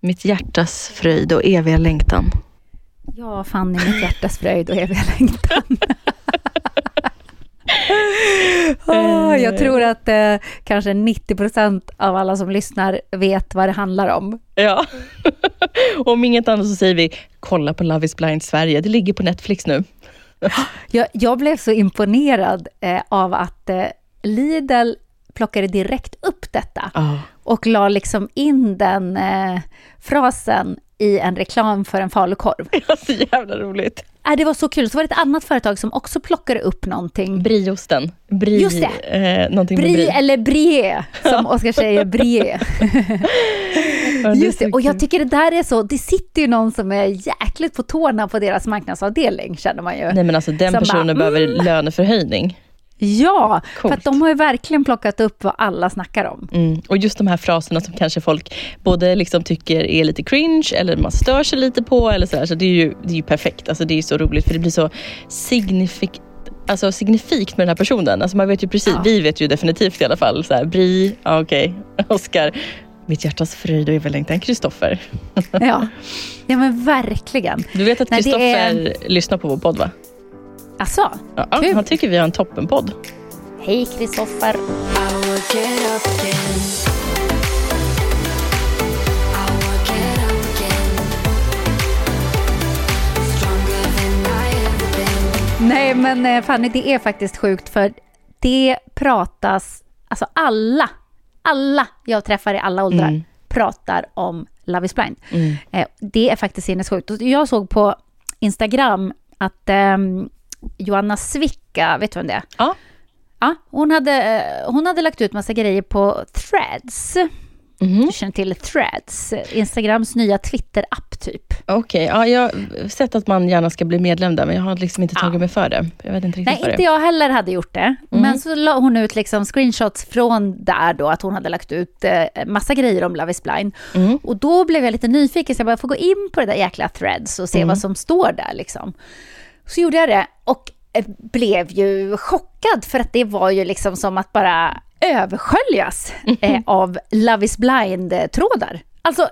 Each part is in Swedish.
Mitt hjärtas fröjd och eviga längtan. Ja, Fanny, mitt hjärtas fröjd och eviga längtan. Åh, jag tror att eh, kanske 90 procent av alla som lyssnar vet vad det handlar om. Ja. Om inget annat så säger vi, kolla på Love is blind Sverige. Det ligger på Netflix nu. Jag, jag blev så imponerad eh, av att eh, Lidl plockade direkt upp detta Ja. Och la liksom in den eh, frasen i en reklam för en falukorv. Ja, så jävla roligt. Äh, det var så kul. Så var det ett annat företag som också plockade upp någonting. Brieosten. Brie, Just det. Eh, någonting med Brie eller brie, som Oskar säger, brie. Ja, Just det, och jag tycker det där är så, det sitter ju någon som är jäkligt på tårna på deras marknadsavdelning, känner man ju. Nej men alltså den Som personen bara, behöver mm. löneförhöjning. Ja, för Coolt. att de har ju verkligen plockat upp vad alla snackar om. Mm. Och just de här fraserna som kanske folk både liksom tycker är lite cringe eller man stör sig lite på. Eller så här. så det, är ju, det är ju perfekt. Alltså det är ju så roligt för det blir så signifikt Alltså signifikt med den här personen. Alltså man vet ju precis, Ja. vi vet ju definitivt i alla fall. Så här, Bri, ja, okej, Oscar, mitt hjärtas fröjd och överlängtan, Kristoffer. Ja, ja men verkligen. Du vet att Kristoffer är- lyssnar på vår podd va? Alltså, Ja, Kul. han tycker vi har en toppenpodd. hej Kristoffer. Nej men eh, Fanny, det är faktiskt sjukt för det pratas, alltså alla, alla jag träffar i alla åldrar Mm. pratar om Love is blind. Eh, det är faktiskt sinnessjukt. Jag såg på Instagram att ehm, Joanna Svicka, vet du vem det är? Ja. Ja, hon hade, eh, hon hade lagt ut massa grejer på Threads. Mhm. Du känner till Threads, Instagrams nya Twitter-app typ. Okej, ja, jag har sett att man gärna ska bli medlem där, men jag har liksom inte tagit mig för det. Jag vet inte riktigt Nej, inte jag heller hade gjort det. Men så la hon ut liksom screenshots från där då, att hon hade lagt ut eh, massa grejer om Love is blind. Och då blev jag lite nyfiken, så jag bara, får gå in på det där jäkla threads och se vad som står där liksom. Så gjorde jag det och eh, blev ju chockad, för att det var ju liksom som att bara översköljas eh, av Love is blind-trådar. Alltså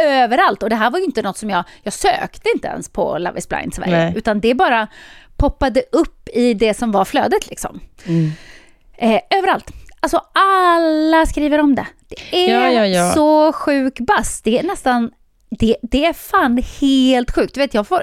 överallt. Och det här var ju inte något som jag, jag sökte inte ens på Love is blind Sverige, Nej. utan det bara poppade upp i det som var flödet liksom. Eh, överallt. Alltså alla skriver om det. Det är Ja, ja, ja. så sjuk bass. Det är nästan, det, det är fan helt sjukt. Du vet, jag får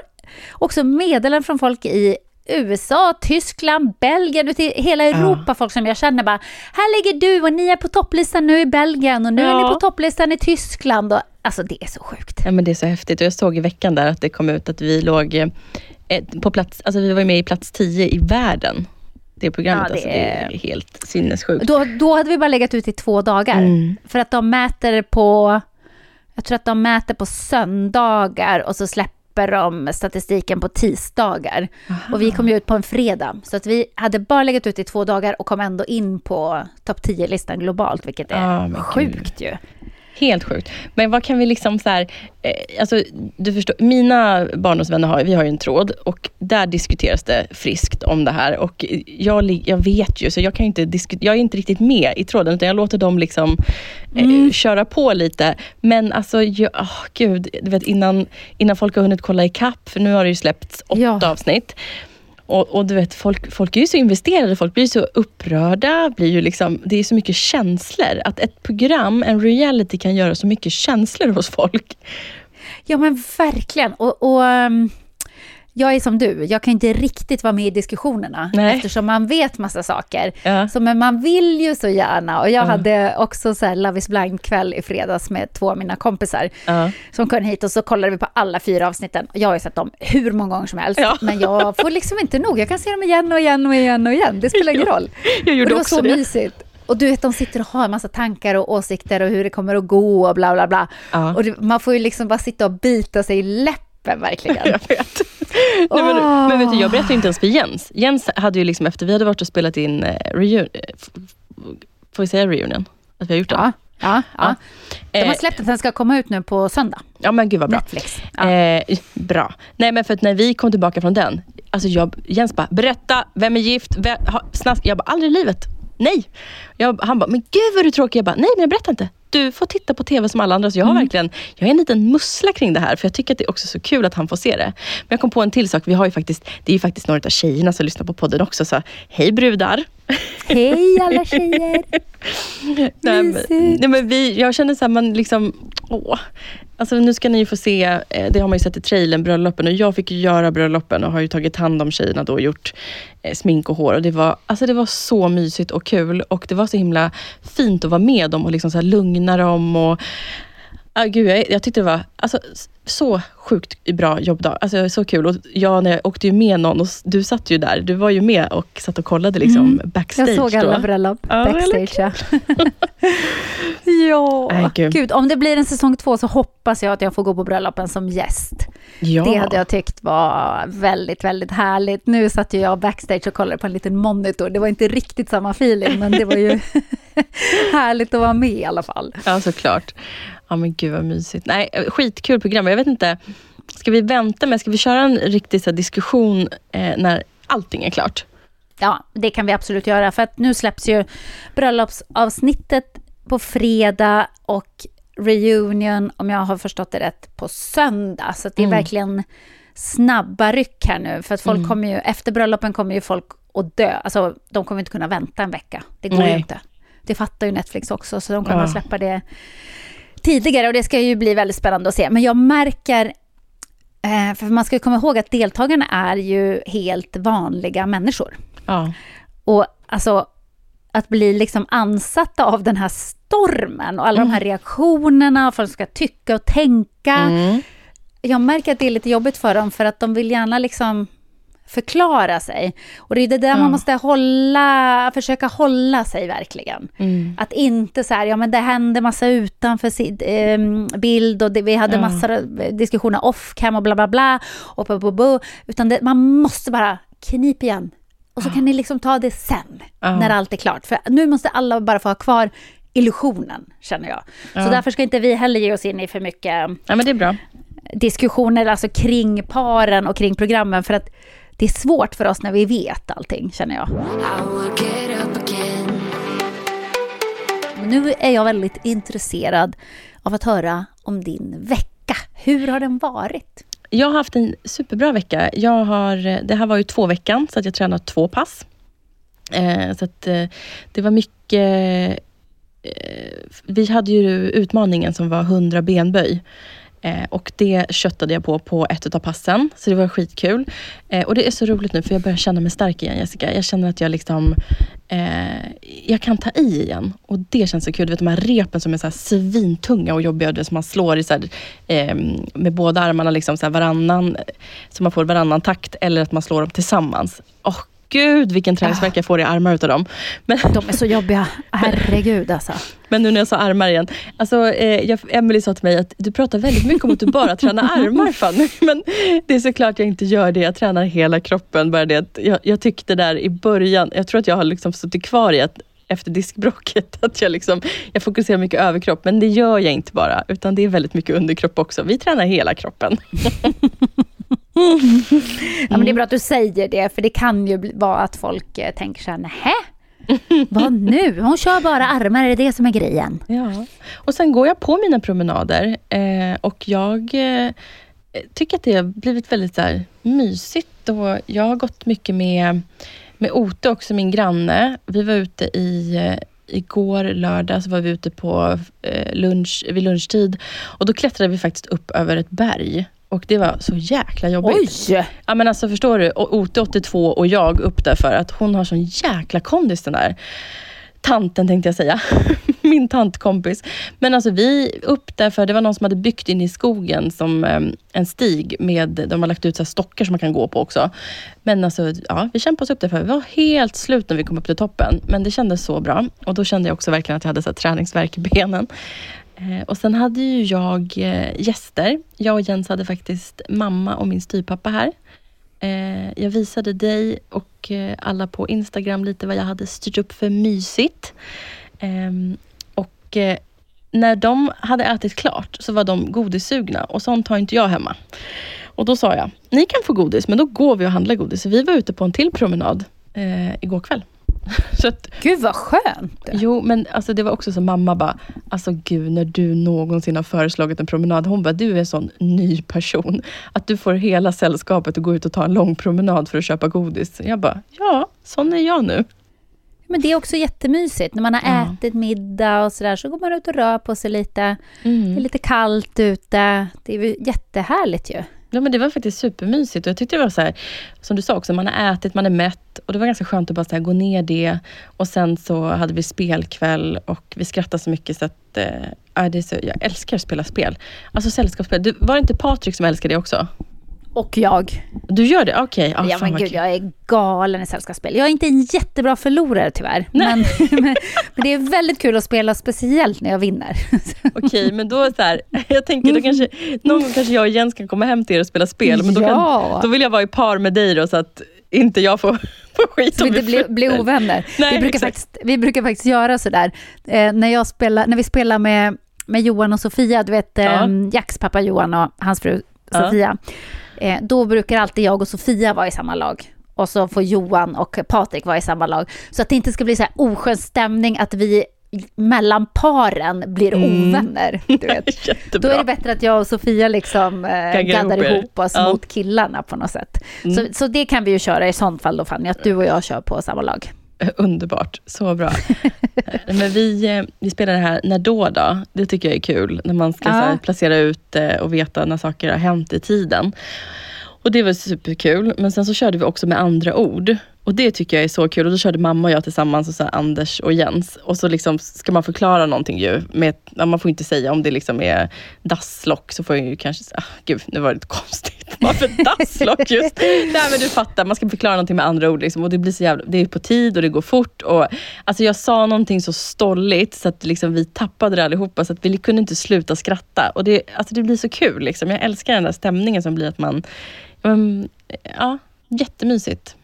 också meddelanden från folk i USA, Tyskland, Belgien, ut i hela Europa, folk som jag känner bara, här ligger du och ni är på topplistan nu i Belgien och nu är Ja. ni på topplistan i Tyskland. Och, alltså det är så sjukt. Ja, men det är så häftigt. Och jag såg i veckan där att det kom ut att vi låg eh, på plats, alltså vi var med i plats 10 i världen. Det programmet, Ja, det alltså, det är är- helt sinnessjukt. Då, då hade vi bara legat ut i två dagar. Mm. För att de mäter på, jag tror att de mäter på söndagar och så släpper släpper de statistiken på tisdagar. Och vi kom ju ut på en fredag. Så att vi hade bara legat ut i två dagar och kom ändå in på topp 10-listan globalt, vilket är gud. sjukt ju. Helt sjukt. Men vad kan vi liksom så här, eh, alltså du förstår, mina barndomsvänner har, vi har ju en tråd och där diskuteras det friskt om det här och jag, jag vet ju så jag kan inte diskutera, jag är inte riktigt med i tråden utan jag låter dem liksom eh, köra på lite. Men alltså, jag, åh, gud, du vet innan, innan folk har hunnit kolla ikapp, för nu har det ju släppts åtta Ja. avsnitt. Och, och du vet, folk, folk är ju så investerade, folk blir så upprörda. Blir ju liksom, det är så mycket känslor. Att ett program, en reality, kan göra så mycket känslor hos folk. Ja men verkligen. Och, och ehm, jag är som du, jag kan inte riktigt vara med i diskussionerna Nej. eftersom man vet massa saker. Ja. Så, men man vill ju så gärna. Och jag hade också så här Love is blind-kväll i fredags med två av mina kompisar Ja. som kom hit och så kollade vi på alla fyra avsnitten. Jag har ju sett dem hur många gånger som helst, Ja. men jag får liksom inte nog. Jag kan se dem igen och igen och igen och igen. Det spelar ingen Ja, roll. jag gjorde och det var också så det. mysigt. Och du vet, de sitter och har en massa tankar och åsikter och hur det kommer att gå och bla bla bla. Ja. Och det, man får ju liksom bara sitta och bita sig i läppen verkligen. Jag vet. Nej, men, Åh. men vet du, jag berättade inte ens för Jens. Jens hade ju liksom efter vi hade varit och spelat in eh, reunion, eh, får vi säga reunion? Att vi har gjort den? Ja, ja, ja. De har Eh, släppt att den ska komma ut nu på söndag. Ja men gud vad bra. Netflix. Ja. Eh, bra. Nej men för att när vi kom tillbaka från den, alltså jag, Jens bara, berätta, vem är gift, vem, ha, snask. Jag bara, aldrig i livet. Nej. Jag, han bara, men gud vad du är tråkig. Jag bara, nej men jag berättar inte. Du får titta på TV som alla andra. Så jag har verkligen, jag är en liten mussla kring det här. För jag tycker att det är också så kul att han får se det. Men jag kom på en till sak. Vi har ju faktiskt, det är ju faktiskt några av tjejerna som lyssnar på podden också. Så hej brudar. Hej alla tjejer! Nej, men, nej, men vi, jag känner så här, man liksom, åh. Alltså nu ska ni ju få se, eh, det har man ju sett i trailern, bröllopen. Och jag fick göra bröllopen och har ju tagit hand om tjejerna då och gjort eh, smink och hår. Och det var, alltså det var så mysigt och kul. Och det var så himla fint att vara med dem och liksom så lugna dem. Och, ah, gud, jag, jag tyckte det var alltså, så sjukt bra jobbdag. Alltså, så kul. Och jag, när jag åkte ju med någon och du satt ju där. Du var ju med och satt och kollade liksom backstage. Jag såg alla då. bröllop Ja, backstage. Ja. ja, Nej, gud. gud. Om det blir en säsong två så hoppas jag att jag får gå på bröllopen som gäst. Ja. Det hade jag tyckt var väldigt, väldigt härligt. Nu satt ju jag backstage och kollade på en liten monitor. Det var inte riktigt samma feeling, men det var ju härligt att vara med i alla fall. Ja, såklart. Ja, men gud vad mysigt. Nej, skitkul program. Jag vet inte, ska vi vänta med, ska vi köra en riktig så här, diskussion eh, när allting är klart? Ja, det kan vi absolut göra. För att nu släpps ju bröllopsavsnittet på fredag och reunion, om jag har förstått det rätt, på söndag. Så det är verkligen snabba ryck här nu. För att folk kommer ju, efter bröllopen kommer ju folk att dö. Alltså, de kommer inte kunna vänta en vecka. Det går ju Nej. inte. Det fattar ju Netflix också, så de kommer Ja. att släppa det tidigare. Och det ska ju bli väldigt spännande att se. Men jag märker eh, för man ska ju komma ihåg att deltagarna är ju helt vanliga människor. Ja. Och alltså att bli liksom ansatta av den här stormen och alla de här reaktionerna, för att de ska tycka och tänka. Jag märker att det är lite jobbigt för dem för att de vill gärna liksom förklara sig. Och det är det där man måste hålla, försöka hålla sig verkligen. Att inte så här, ja men det hände massa utanför sid, eh, bild och det, vi hade massa diskussioner off cam och bla bla bla. Och bu, bu, bu, utan det, man måste bara knip igen. Och så kan ni liksom ta det sen, när allt är klart. För nu måste alla bara få ha kvar illusionen, känner jag. Så därför ska inte vi heller ge oss in i för mycket ja, diskussioner alltså kring paren och kring programmen för att det är svårt för oss när vi vet allting, känner jag. Nu är jag väldigt intresserad av att höra om din vecka. Hur har den varit? Jag har haft en superbra vecka. Jag har, det här var ju två veckan, så att jag tränade två pass. Eh, så att, eh, det var mycket... Eh, vi hade ju utmaningen som var 100 benböj. Eh, och det köttade jag på på ett av passen, så det var skitkul. Eh, och det är så roligt nu, för jag börjar känna mig stark igen Jessica. Jag känner att jag liksom eh, jag kan ta i igen. Och det känns så kul. Du vet de här repen som är så här svintunga och jobbiga, det som man slår i så här, eh, med båda armarna liksom så här varannan, så man får varannan takt, eller att man slår dem tillsammans. Åh gud vilken träningsvärk jag får i armar utav dem. Men, De är så jobbiga. Herregud alltså. men nu när jag sa armar igen. Alltså, eh, jag, Emily sa till mig att du pratar väldigt mycket om att du bara tränar armar Fanny. Men det är såklart jag inte gör det. Jag tränar hela kroppen. Bara det att jag, jag tyckte där i början, jag tror att jag har liksom suttit kvar i att efter diskbråcket, att jag, liksom, jag fokuserar mycket överkropp, men det gör jag inte bara, utan det är väldigt mycket underkropp också. Vi tränar hela kroppen. Ja, men det är bra att du säger det, för det kan ju vara att folk eh, tänker så här, nähä? Vad nu? Hon kör bara armar, är det det som är grejen? Ja. Och sen går jag på mina promenader eh, och jag eh, tycker att det har blivit väldigt så här, mysigt. Och jag har gått mycket med, med Ote också, min granne. Vi var ute i eh, Igår lördag så var vi ute på eh, lunch, vid lunchtid och då klättrade vi faktiskt upp över ett berg. Och det var så jäkla jobbigt. Oj! Ja men alltså förstår du, Ote 82 och jag upp där för att hon har sån jäkla kondis den där tanten tänkte jag säga. Min tantkompis. Men alltså vi upp där för det var någon som hade byggt in i skogen som eh, en stig med, de har lagt ut så stockar som man kan gå på också. Men alltså, ja, vi kämpade oss upp där för vi var helt slut när vi kom upp till toppen. Men det kändes så bra. Och då kände jag också verkligen att jag hade så här, träningsvärk i benen. Eh, och sen hade ju jag eh, gäster. Jag och Jens hade faktiskt mamma och min styvpappa här. Eh, jag visade dig och alla på Instagram lite vad jag hade styrt upp för mysigt. Ehm, och när de hade ätit klart så var de godissugna och sånt har inte jag hemma. Och då sa jag, ni kan få godis men då går vi och handlar godis. Så vi var ute på en till promenad igår kväll. så att, Gud vad skönt! Jo, men alltså det var också så mamma bara, alltså gud när du någonsin har föreslagit en promenad. Hon bara, du är en sån ny person. Att du får hela sällskapet att gå ut och ta en lång promenad för att köpa godis. Jag bara, ja, sån är jag nu. Men det är också jättemysigt. När man har Ja. ätit middag och sådär så går man ut och rör på sig lite. Det är Mm. lite kallt ute. Det är jättehärligt ju. Ja, men det var faktiskt supermysigt och jag tyckte det var så här, som du sa också, man har ätit, man är mätt och det var ganska skönt att bara så här, gå ner det. Och sen så hade vi spelkväll och vi skrattade så mycket så att äh, det är så, jag älskar att spela spel. Alltså sällskapsspel. Du, var det inte Patrik som älskade det också? Och jag. Du gör det? Okej. Ja, ja, fan men gud, kul. jag är galen i sällskapsspel. Jag är inte en jättebra förlorare tyvärr. Men, men, men det är väldigt kul att spela, speciellt när jag vinner. Okej, men då så här, jag tänker då kanske, någon gång kanske jag och Jens kan komma hem till er och spela spel. Men då, Ja. kan, då vill jag vara i par med dig då, så att inte jag får, får skit Så om vi blir, blir ovänner. Nej, vi, brukar exakt. faktiskt, vi brukar faktiskt göra sådär. Eh, när, jag spelar, när vi spelar med, med Johan och Sofia, du vet Ja. eh, Jacks pappa Johan och hans fru Ja. Eh, då brukar alltid jag och Sofia vara i samma lag. Och så får Johan och Patrik vara i samma lag. Så att det inte ska bli så här oskön stämning att vi mellan paren blir ovänner. Du vet. Mm. Då är det bättre att jag och Sofia liksom eh, gaddar ihop oss Ja. Mm. mot killarna på något sätt. Så, så det kan vi ju köra i sånt fall då Fanny, att du och jag kör på samma lag. Underbart, så bra. Men vi, eh, vi spelar det här När då då? Det tycker jag är kul. När man ska Ja. här, placera ut eh, och veta när saker har hänt i tiden. Och det var superkul. Men sen så körde vi också med andra ord. Och det tycker jag är så kul. Och då körde mamma och jag tillsammans, och så här, Anders och Jens. Och så liksom ska man förklara någonting ju. Med, ja, man får inte säga om det liksom är dasslock, så får jag ju kanske säga, ah, gud nu var det lite konstigt. Varför dasslock just? Nej men du fattar, man ska förklara någonting med andra ord. Liksom, och det blir så jävla, det är på tid och det går fort. Och, alltså jag sa någonting så stolligt så att liksom vi tappade det allihopa. Så att vi kunde inte sluta skratta. Och det, alltså det blir så kul. Liksom. Jag älskar den där stämningen som blir att man, um, ja, jättemysigt.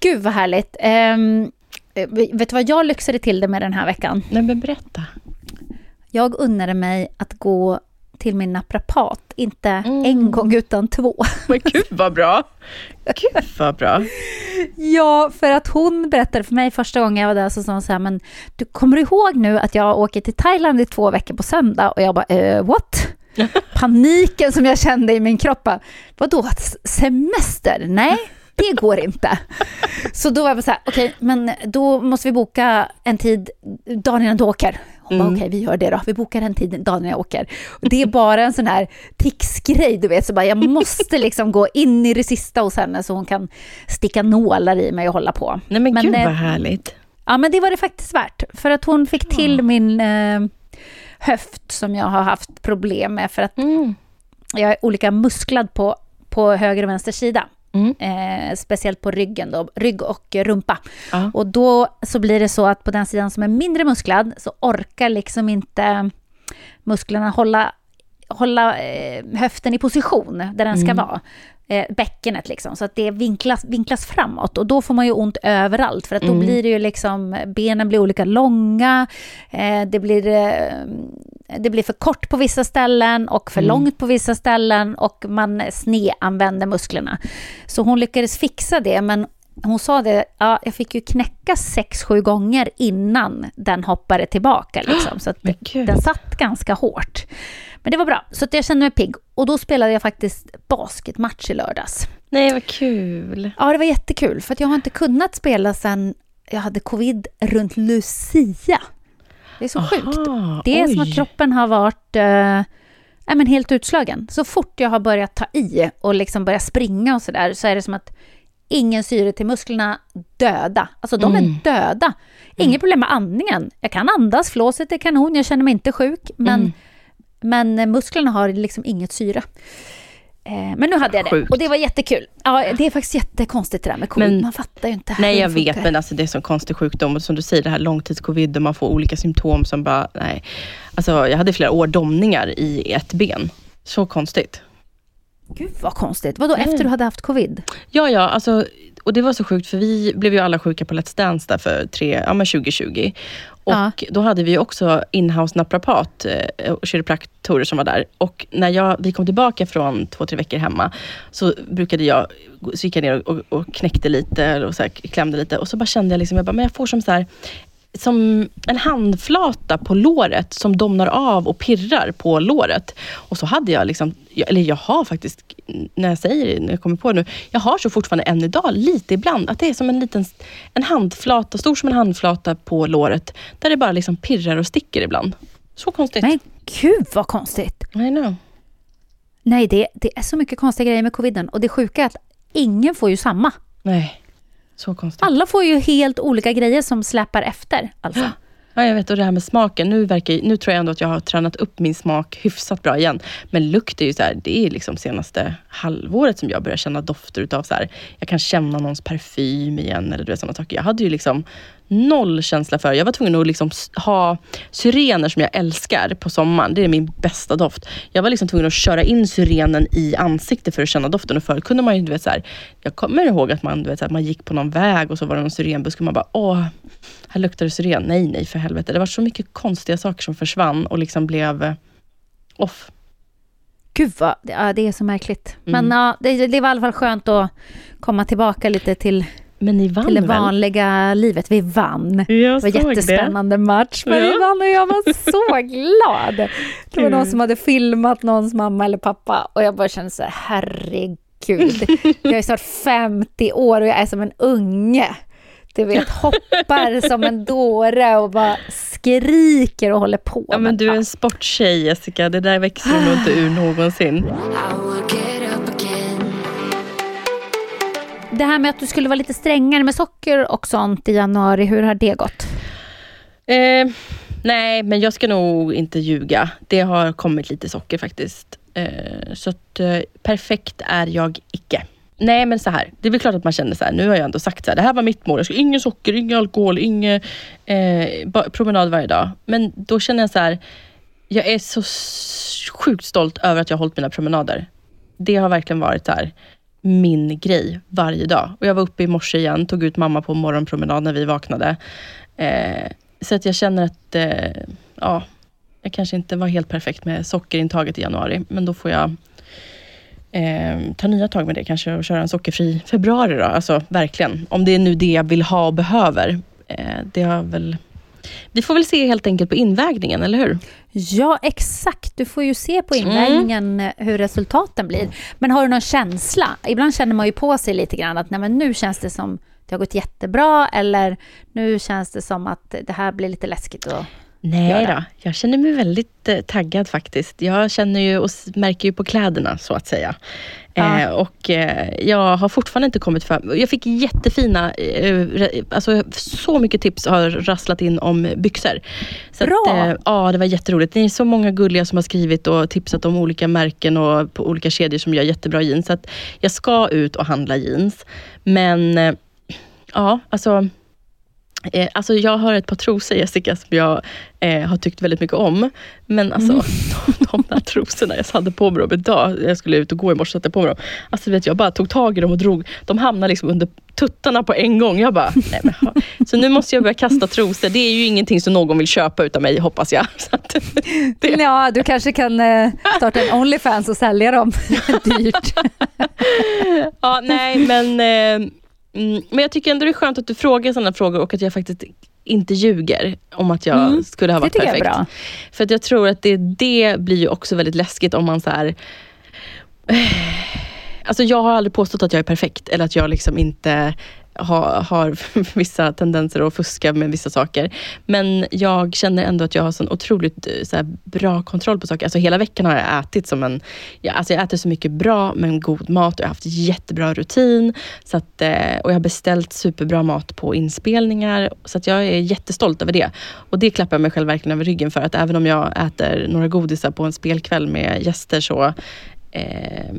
Gud vad härligt. Eh, vet du vad jag lyxade till det med den här veckan? Nej men berätta. Jag unnade mig att gå till min naprapat, inte Mm. en gång utan två. Men gud vad bra. Gud vad bra. Ja, för att hon berättade för mig första gången jag var där, så sa hon så här, men du kommer ihåg nu att jag åker till Thailand i två veckor på söndag? Och jag bara, eh, what? Paniken som jag kände i min kropp, vadå, semester? Nej, det går inte. Så då var jag så här, okej, men då måste vi boka en tid dagen innan du åker. Hon bara, okej, vi gör det då. Vi bokar en tid dagen innan jag åker. Och det är bara en sån här ticsgrej, du vet. Så bara, jag måste liksom gå in i det sista hos henne så hon kan sticka nålar i mig och hålla på. Nej men, gud eh, vad härligt. Ja, men det var det faktiskt värt. För att hon fick till min eh, höft som jag har haft problem med. För att Mm. jag är olika musklad på, på höger och vänster sida. Mm. Eh, speciellt på ryggen då, rygg och rumpa. Ja. Och då så blir det så att på den sidan som är mindre musklad så orkar liksom inte musklerna hålla, hålla eh, höften i position där den ska vara. Eh, bäckenet liksom, så att det vinklas, vinklas framåt. Och då får man ju ont överallt, för att då blir det ju liksom, benen blir olika långa, eh, det, blir, eh, det blir för kort på vissa ställen och för långt på vissa ställen och man snedanvänder musklerna. Så hon lyckades fixa det, men hon sa det, ja, jag fick ju knäcka sex, sju gånger innan den hoppade tillbaka. Liksom, så det, den satt ganska hårt. Men det var bra, så jag kände mig pigg. Och då spelade jag faktiskt basketmatch i lördags. Nej, vad kul. Ja, det var jättekul, för jag har inte kunnat spela sen jag hade covid runt Lucia. Det är så sjukt. Det är som oj. att kroppen har varit eh, men helt utslagen. Så fort jag har börjat ta i och liksom börjat springa och sådär så är det som att ingen syre till musklerna, döda. Alltså de Mm. är döda. Inget problem med andningen. Jag kan andas, flåset är kanon, jag känner mig inte sjuk. Men, Mm. men musklerna har liksom inget syre. Eh, Men nu hade jag det Sjukt. och det var jättekul. Ja, det är faktiskt jättekonstigt det där med covid. Men- Man fattar ju inte. Nej, jag vet, men alltså, det är sån konstig sjukdom. Och som du säger, det här långtidscovid, där man får olika symptom som bara, nej. Alltså, jag hade flera år domningar i ett ben. Så konstigt. Gud vad konstigt. Vadå, Mm. efter du hade haft covid? Ja, ja, alltså, och det var så sjukt, för vi blev ju alla sjuka på Let's Dance där för tre, ja, men 2020. Och Ja. då hade vi också inhouse naprapat eh, och kiropraktorer som var där. Och när jag, vi kom tillbaka från två, tre veckor hemma, så brukade jag, så gick jag ner och, och, och knäckte lite och så här, klämde lite. Och så bara kände jag liksom, jag bara, men jag får som så här, som en handflata på låret som domnar av och pirrar på låret. Och så hade jag, liksom, eller jag har faktiskt, när jag säger det, när jag kommer på det nu, jag har så fortfarande än idag, lite ibland, att det är som en liten en handflata, stor som en handflata på låret, där det bara liksom pirrar och sticker ibland. Så konstigt. Nej, gud vad konstigt. I know. Nej, det, det är så mycket konstiga grejer med coviden. Och det sjuka är att ingen får ju samma. Nej, så konstigt. Alla får ju helt olika grejer som släpar efter. Alltså. Ja, jag vet. Och det här med smaken. Nu, verkar, nu tror jag ändå att jag har tränat upp min smak hyfsat bra igen. Men lukt är ju så här, det är liksom senaste halvåret som jag börjar känna dofter utav så här, jag kan känna någons parfym igen eller du vet sådana saker. Jag hade ju liksom noll känsla för, jag var tvungen att liksom ha syrener som jag älskar på sommaren. Det är min bästa doft. Jag var liksom tvungen att köra in syrenen i ansiktet för att känna doften. Och förr kunde man ju, du vet så här, jag kommer ihåg att man, du vet, så här, man gick på någon väg och så var det någon syrenbuske och man bara, åh, här luktar det syren. Nej, nej för helvete. Det var så mycket konstiga saker som försvann och liksom blev eh, off. Gud vad, ja, det är så märkligt. Mm. Men ja, det, det var i alla fall skönt att komma tillbaka lite till, Men ni vann till det väl? vanliga livet. Vi vann. Jag Det var såg jättespännande match, men vi Ja. vann och jag var så glad. Det var någon som hade filmat någons mamma eller pappa och jag bara kände så här, herregud. Jag är snart 50 år och jag är som en unge. Du vet, hoppar som en dåre och bara skriker och håller på. Ja, men du är en sporttjej Jessica. Det där växer du nog inte ur någonsin. Det här med att du skulle vara lite strängare med socker och sånt i januari, hur har det gått? Eh, nej, men jag ska nog inte ljuga. Det har kommit lite socker faktiskt. Eh, så att, eh, perfekt är jag icke. Nej men så här, det är väl klart att man känner så här, nu har jag ändå sagt så här, det här var mitt mål, jag ska ingen socker, ingen alkohol, ingen eh, promenad varje dag. Men då känner jag så här, jag är så sjukt stolt över att jag har hållit mina promenader. Det har verkligen varit så här, min grej varje dag. Och jag var uppe i morse igen, tog ut mamma på morgonpromenad när vi vaknade. Eh, så att jag känner att, eh, ja, jag kanske inte var helt perfekt med sockerintaget i januari, men då får jag eh, ta nya tag med det kanske och köra en sockerfri februari då. Alltså verkligen, om det är nu det jag vill ha och behöver. Eh, det har väl... Vi får väl se helt enkelt på invägningen, eller hur? Ja, exakt. Du får ju se på invägningen eh, hur resultaten blir. Men har du någon känsla? Ibland känner man ju på sig lite grann att nej, men nu känns det som det har gått jättebra eller nu känns det som att det här blir lite läskigt. Och... Nej göra? då, jag känner mig väldigt eh, taggad faktiskt. Jag känner ju och märker ju på kläderna så att säga. Ja. Eh, och eh, jag har fortfarande inte kommit för... Jag fick jättefina, eh, alltså så mycket tips har rasslat in om byxor. Så Bra. Att, eh, ja, det var jätteroligt. Det är så många gulliga som har skrivit och tipsat om olika märken och på olika kedjor som gör jättebra jeans. Så jag ska ut och handla jeans. Men ja, alltså Eh, alltså jag har ett par trosor Jessica som jag eh, har tyckt väldigt mycket om. Men alltså de, de där trosorna jag hade på mig dem idag, jag skulle ut och gå i morse satte på mig dem. Alltså vet, jag bara tog tag i dem och drog. De hamnade liksom under tuttarna på en gång. Jag bara, nej men. Så nu måste jag börja kasta trosor. Det är ju ingenting som någon vill köpa utav mig hoppas jag. Det, Ja, du kanske kan eh, starta en Onlyfans och sälja dem dyrt. ja, nej men, eh, mm, men jag tycker ändå det är skönt att du frågar sådana frågor och att jag faktiskt inte ljuger om att jag Mm, skulle ha varit perfekt. För att jag tror att det, det blir ju också väldigt läskigt om man så här... Alltså jag har aldrig påstått att jag är perfekt eller att jag liksom inte har, har vissa tendenser att fuska med vissa saker. Men jag känner ändå att jag har sån otroligt eh, så här, bra kontroll på saker. Alltså hela veckan har jag ätit som en... Jag, alltså jag äter så mycket bra men god mat och jag har haft jättebra rutin. Så att, eh, och jag har beställt superbra mat på inspelningar. Så att jag är jättestolt över det. Och det klappar jag mig själv verkligen över ryggen för. Att även om jag äter några godisar på en spelkväll med gäster så eh,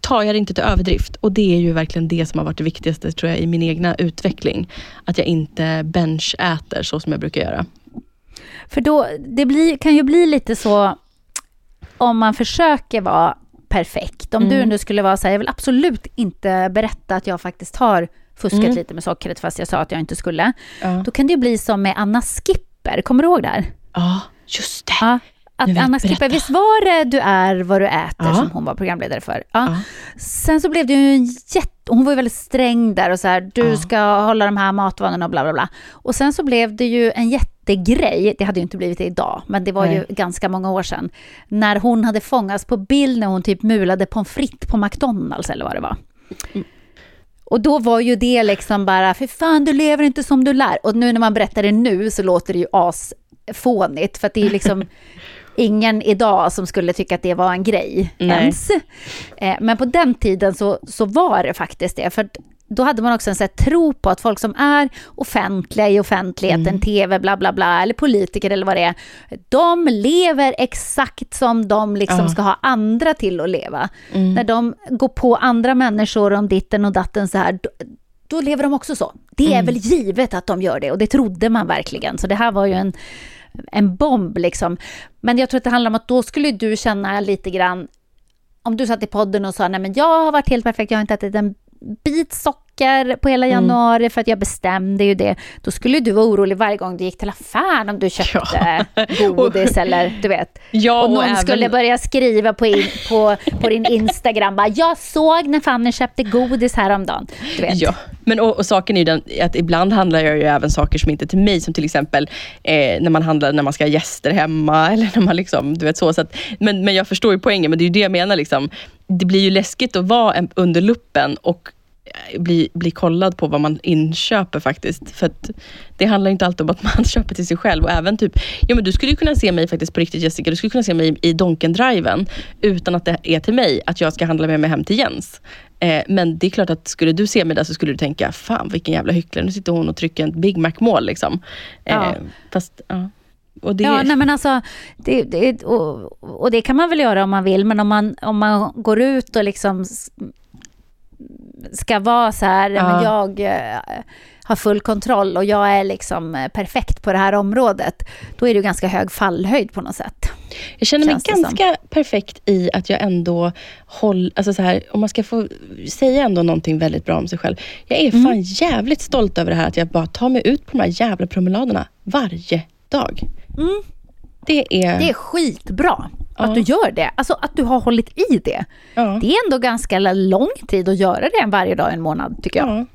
tar jag det inte till överdrift. Och det är ju verkligen det som har varit det viktigaste tror jag i min egna utveckling. Att jag inte benchäter så som jag brukar göra. För då, det blir, kan ju bli lite så om man försöker vara perfekt. Om du Mm. nu skulle vara så här, jag vill absolut inte berätta att jag faktiskt har fuskat Mm. lite med sockret fast jag sa att jag inte skulle. Ja, Då kan det ju bli som med Anna Skipper, kommer du ihåg det här? ja just det. Ja. Att Anna Skipper, visst var det Du är vad du äter Ja. som hon var programledare för? Ja. Ja. Sen så blev det ju en jätte... Hon var ju väldigt sträng där och så här, du Ja. ska hålla de här matvanorna och bla bla bla. Och sen så blev det ju en jättegrej, det hade ju inte blivit det idag, men det var Nej. ju ganska många år sedan, när hon hade fångats på bild när hon typ mulade pommes frites på McDonalds eller vad det var. Och då var ju det liksom bara, för fan du lever inte som du lär. Och nu när man berättar det nu så låter det ju asfånigt, för att det är liksom ingen idag som skulle tycka att det var en grej Nej. ens. Eh, Men på den tiden så, så var det faktiskt det. För då hade man också en här tro på att folk som är offentliga i offentligheten, tv, bla bla bla, eller politiker eller vad det är, de lever exakt som de liksom Ja. ska ha andra till att leva. När de går på andra människor om ditten och datten så här, då, då lever de också så. Det är väl givet att de gör det och det trodde man verkligen. Så det här var ju en, en bomb liksom. Men jag tror att det handlar om att då skulle du känna lite grann, om du satt i podden och sa nej men jag har varit helt perfekt, jag har inte ätit en bit socker på hela januari för att jag bestämde ju det. Då skulle du vara orolig varje gång du gick till affären om du köpte godis eller du vet. Ja, och och någon även- skulle börja skriva på, in, på, på din Instagram bara jag såg när Fanny köpte godis häromdagen. Du vet. Ja, men och, och saken är ju den att ibland handlar jag ju även saker som inte är till mig, som till exempel eh, när man handlar när man ska ha gäster hemma, eller när man liksom, du vet så. så att, men, men jag förstår ju poängen, men det är ju det jag menar. Liksom. Det blir ju läskigt att vara under luppen och bli, bli kollad på vad man inköper faktiskt. För det handlar inte alltid om att man köper till sig själv. Och även typ, ja men du skulle kunna se mig faktiskt på riktigt Jessica, du skulle kunna se mig i, Donken-driven utan att det är till mig, att jag ska handla med mig hem till Jens. Eh, men det är klart att skulle du se mig där så skulle du tänka, fan vilken jävla hycklare, nu sitter hon och trycker en Big Mac-mål. Liksom. Eh, Ja. Fast, ja. Och det, Ja, nej men alltså, det, det, och, och det kan man väl göra om man vill, men om man, om man går ut och liksom ska vara så här, Ja. men jag eh, har full kontroll och jag är liksom eh, perfekt på det här området, då är det ju ganska hög fallhöjd på något sätt. Jag känner mig det som. ganska perfekt i att jag ändå håller, alltså så här, om man ska få säga ändå någonting väldigt bra om sig själv. Jag är Mm. fan jävligt stolt över det här att jag bara tar mig ut på de här jävla promenaderna varje dag. Det är... Mm. Det är skitbra Ja. att du gör det, alltså att du har hållit i det. ja. Det är ändå ganska lång tid att göra det varje dag en månad, tycker jag. Ja.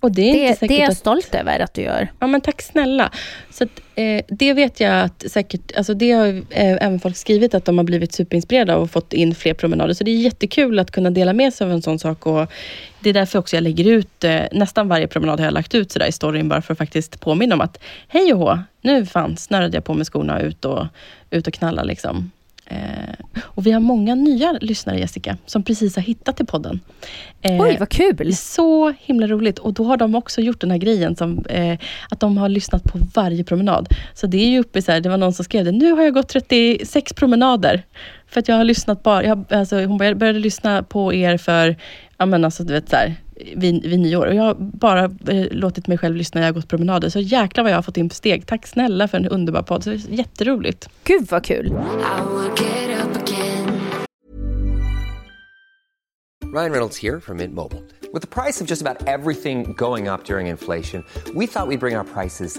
Och det är, Det, inte säkert det är jag att, stolt över att du gör. Ja, men tack snälla. Så att, eh, det vet jag att säkert, alltså det har eh, även folk skrivit att de har blivit superinspirerade av och fått in fler promenader. Så det är jättekul att kunna dela med sig av en sån sak. Och det är därför också jag lägger ut, eh, nästan varje promenad har jag lagt ut sådär i storyn, bara för att faktiskt påminna om att hej och hå, nu fan snörade jag på med skorna ut och, ut och knalla. Liksom. Eh, och vi har många nya lyssnare, Jessica, som precis har hittat till podden. Eh, Oj, vad kul! så himla roligt. Och då har de också gjort den här grejen, som, eh, att de har lyssnat på varje promenad. Så det är ju uppe i så här, det var någon som skrev det, nu har jag gått 36 promenader. För att jag har lyssnat bara, jag, alltså, hon började, började lyssna på er för, ja men alltså du vet så här, vid, vid nyår. Och jag har bara eh, låtit mig själv lyssna när jag har gått promenader. Så jäklar vad jag har fått in steg. Tack snälla för en underbar podd. Så det är jätteroligt. Gud vad kul! Ryan Reynolds here from Mint Mobile. With the price of just about everything going up during inflation, we thought we'd bring our prices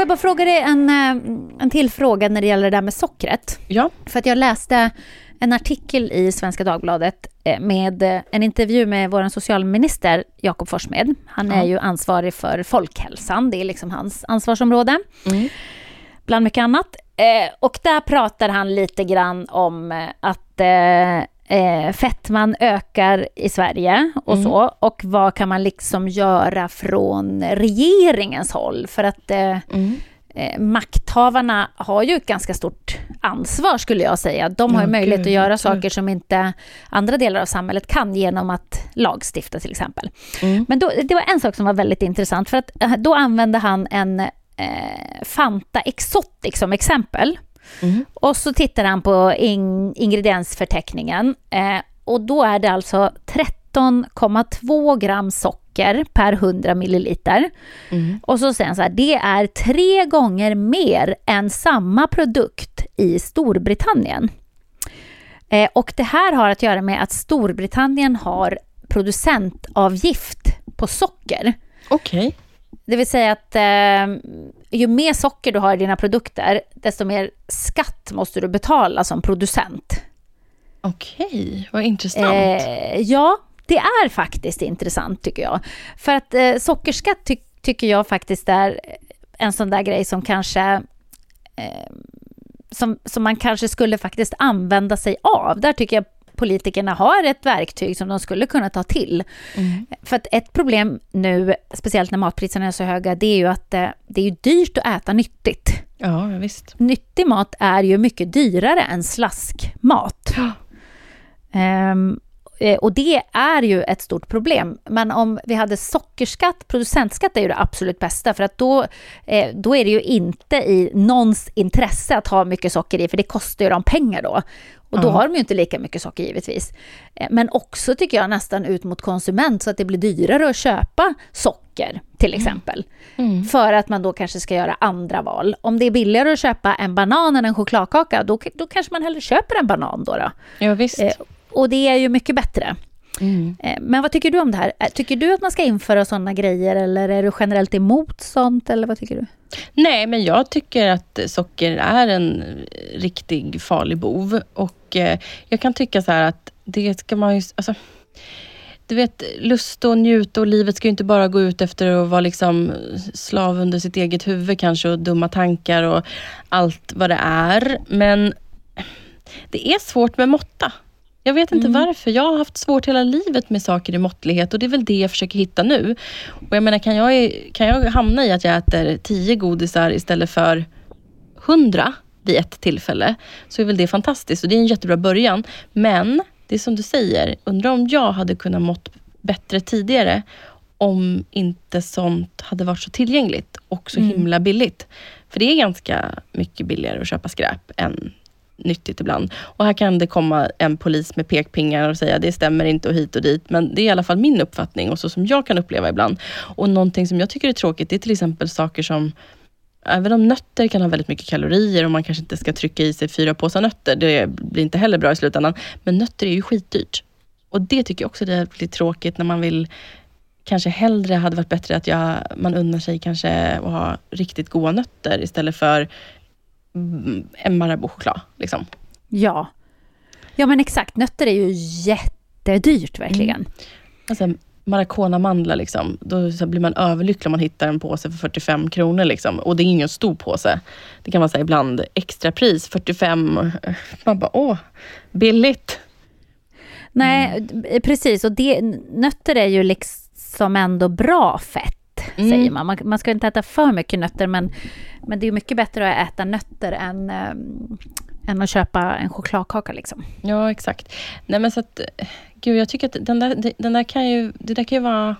Får jag bara fråga dig en, eh, en till fråga när det gäller det där med sockret? Ja, För att jag läste en artikel i Svenska Dagbladet eh, med eh, en intervju med vår socialminister Jakob Forssmed. Han är ju ansvarig för folkhälsan, det är liksom hans ansvarsområde. Bland mycket annat. Och där pratar han lite grann om att eh, fettman ökar i Sverige och så. Och vad kan man liksom göra från regeringens håll? För att eh, eh, makthavarna har ju ett ganska stort ansvar skulle jag säga. De har ju möjlighet att göra saker som inte andra delar av samhället kan genom att lagstifta till exempel. Men då, det var en sak som var väldigt intressant för att eh, då använde han en eh, Fanta Exotic som exempel. Och så tittar han på in, ingrediensförteckningen eh, och då är det alltså 13,2 gram socker per 100 milliliter. Och så säger han så här, det är tre gånger mer än samma produkt i Storbritannien. Eh, och det här har att göra med att Storbritannien har producentavgift på socker. okej. Det vill säga att eh, ju mer socker du har i dina produkter, desto mer skatt måste du betala som producent. Okej, vad intressant. Eh, ja, det är faktiskt intressant tycker jag. För att eh, sockerskatt ty tycker jag faktiskt är en sån där grej som kanske eh, som, som man kanske skulle faktiskt använda sig av. Där tycker jag politikerna har ett verktyg som de skulle kunna ta till. För att ett problem nu, speciellt när matpriserna är så höga, det är ju att eh, det är dyrt att äta nyttigt. Ja, visst. Nyttig mat är ju mycket dyrare än slaskmat. Ehm, eh, och det är ju ett stort problem. Men om vi hade sockerskatt, producentskatt är ju det absolut bästa för att då, eh, då är det ju inte i någons intresse att ha mycket socker i för det kostar ju dem pengar då. Och då Ja. har de ju inte lika mycket socker givetvis. Eh, Men också tycker jag nästan ut mot konsument så att det blir dyrare att köpa socker till exempel. För att man då kanske ska göra andra val. Om det är billigare att köpa en banan än en chokladkaka, då, då kanske man hellre köper en banan då. då. Ja, visst. Eh, och det är ju mycket bättre. Mm. Eh, men vad tycker du om det här? Eh, tycker du att man ska införa sådana grejer eller är du generellt emot sånt eller vad tycker du? Nej, men jag tycker att socker är en riktig farlig bov och eh, jag kan tycka så här att det ska man ju... Alltså, du vet, lust och njuta och livet ska ju inte bara gå ut efter att vara liksom slav under sitt eget huvud kanske och dumma tankar och allt vad det är. Men det är svårt med måtta. Jag vet inte mm. varför. Jag har haft svårt hela livet med saker i måttlighet och det är väl det jag försöker hitta nu. Och jag menar, kan jag, kan jag hamna i att jag äter tio godisar istället för hundra vid ett tillfälle, så är väl det fantastiskt och det är en jättebra början. Men det är som du säger, undrar om jag hade kunnat mått bättre tidigare om inte sånt hade varit så tillgängligt och så mm. himla billigt. För det är ganska mycket billigare att köpa skräp än nyttigt ibland. Och här kan det komma en polis med pekpingar och säga det stämmer inte och hit och dit. Men det är i alla fall min uppfattning och så som jag kan uppleva ibland. Och någonting som jag tycker är tråkigt, det är till exempel saker som Även om nötter kan ha väldigt mycket kalorier och man kanske inte ska trycka i sig fyra påsar nötter, det blir inte heller bra i slutändan. Men nötter är ju skitdyrt. Och det tycker jag också är lite tråkigt när man vill kanske hellre hade varit bättre att jag, man unnar sig kanske att ha riktigt goda nötter istället för en Marabou-choklad. Liksom. Ja. ja, men exakt. Nötter är ju jättedyrt verkligen. Mm. Alltså, Maracona-mandlar, liksom, då så blir man överlycklig om man hittar en påse för 45 kronor. Liksom. Och det är ingen stor påse. Det kan vara så här, ibland extrapris, 45. Man bara, åh, billigt. Nej, mm. precis. Och det, nötter är ju liksom ändå bra fett. Mm. säger man. man. man. ska inte äta för mycket nötter, men, men det är mycket bättre att äta nötter än, äh, än att köpa en chokladkaka. Liksom. Ja, exakt. Nej, men så att, gud, jag tycker att den där, den där kan ju, det där kan ju vara...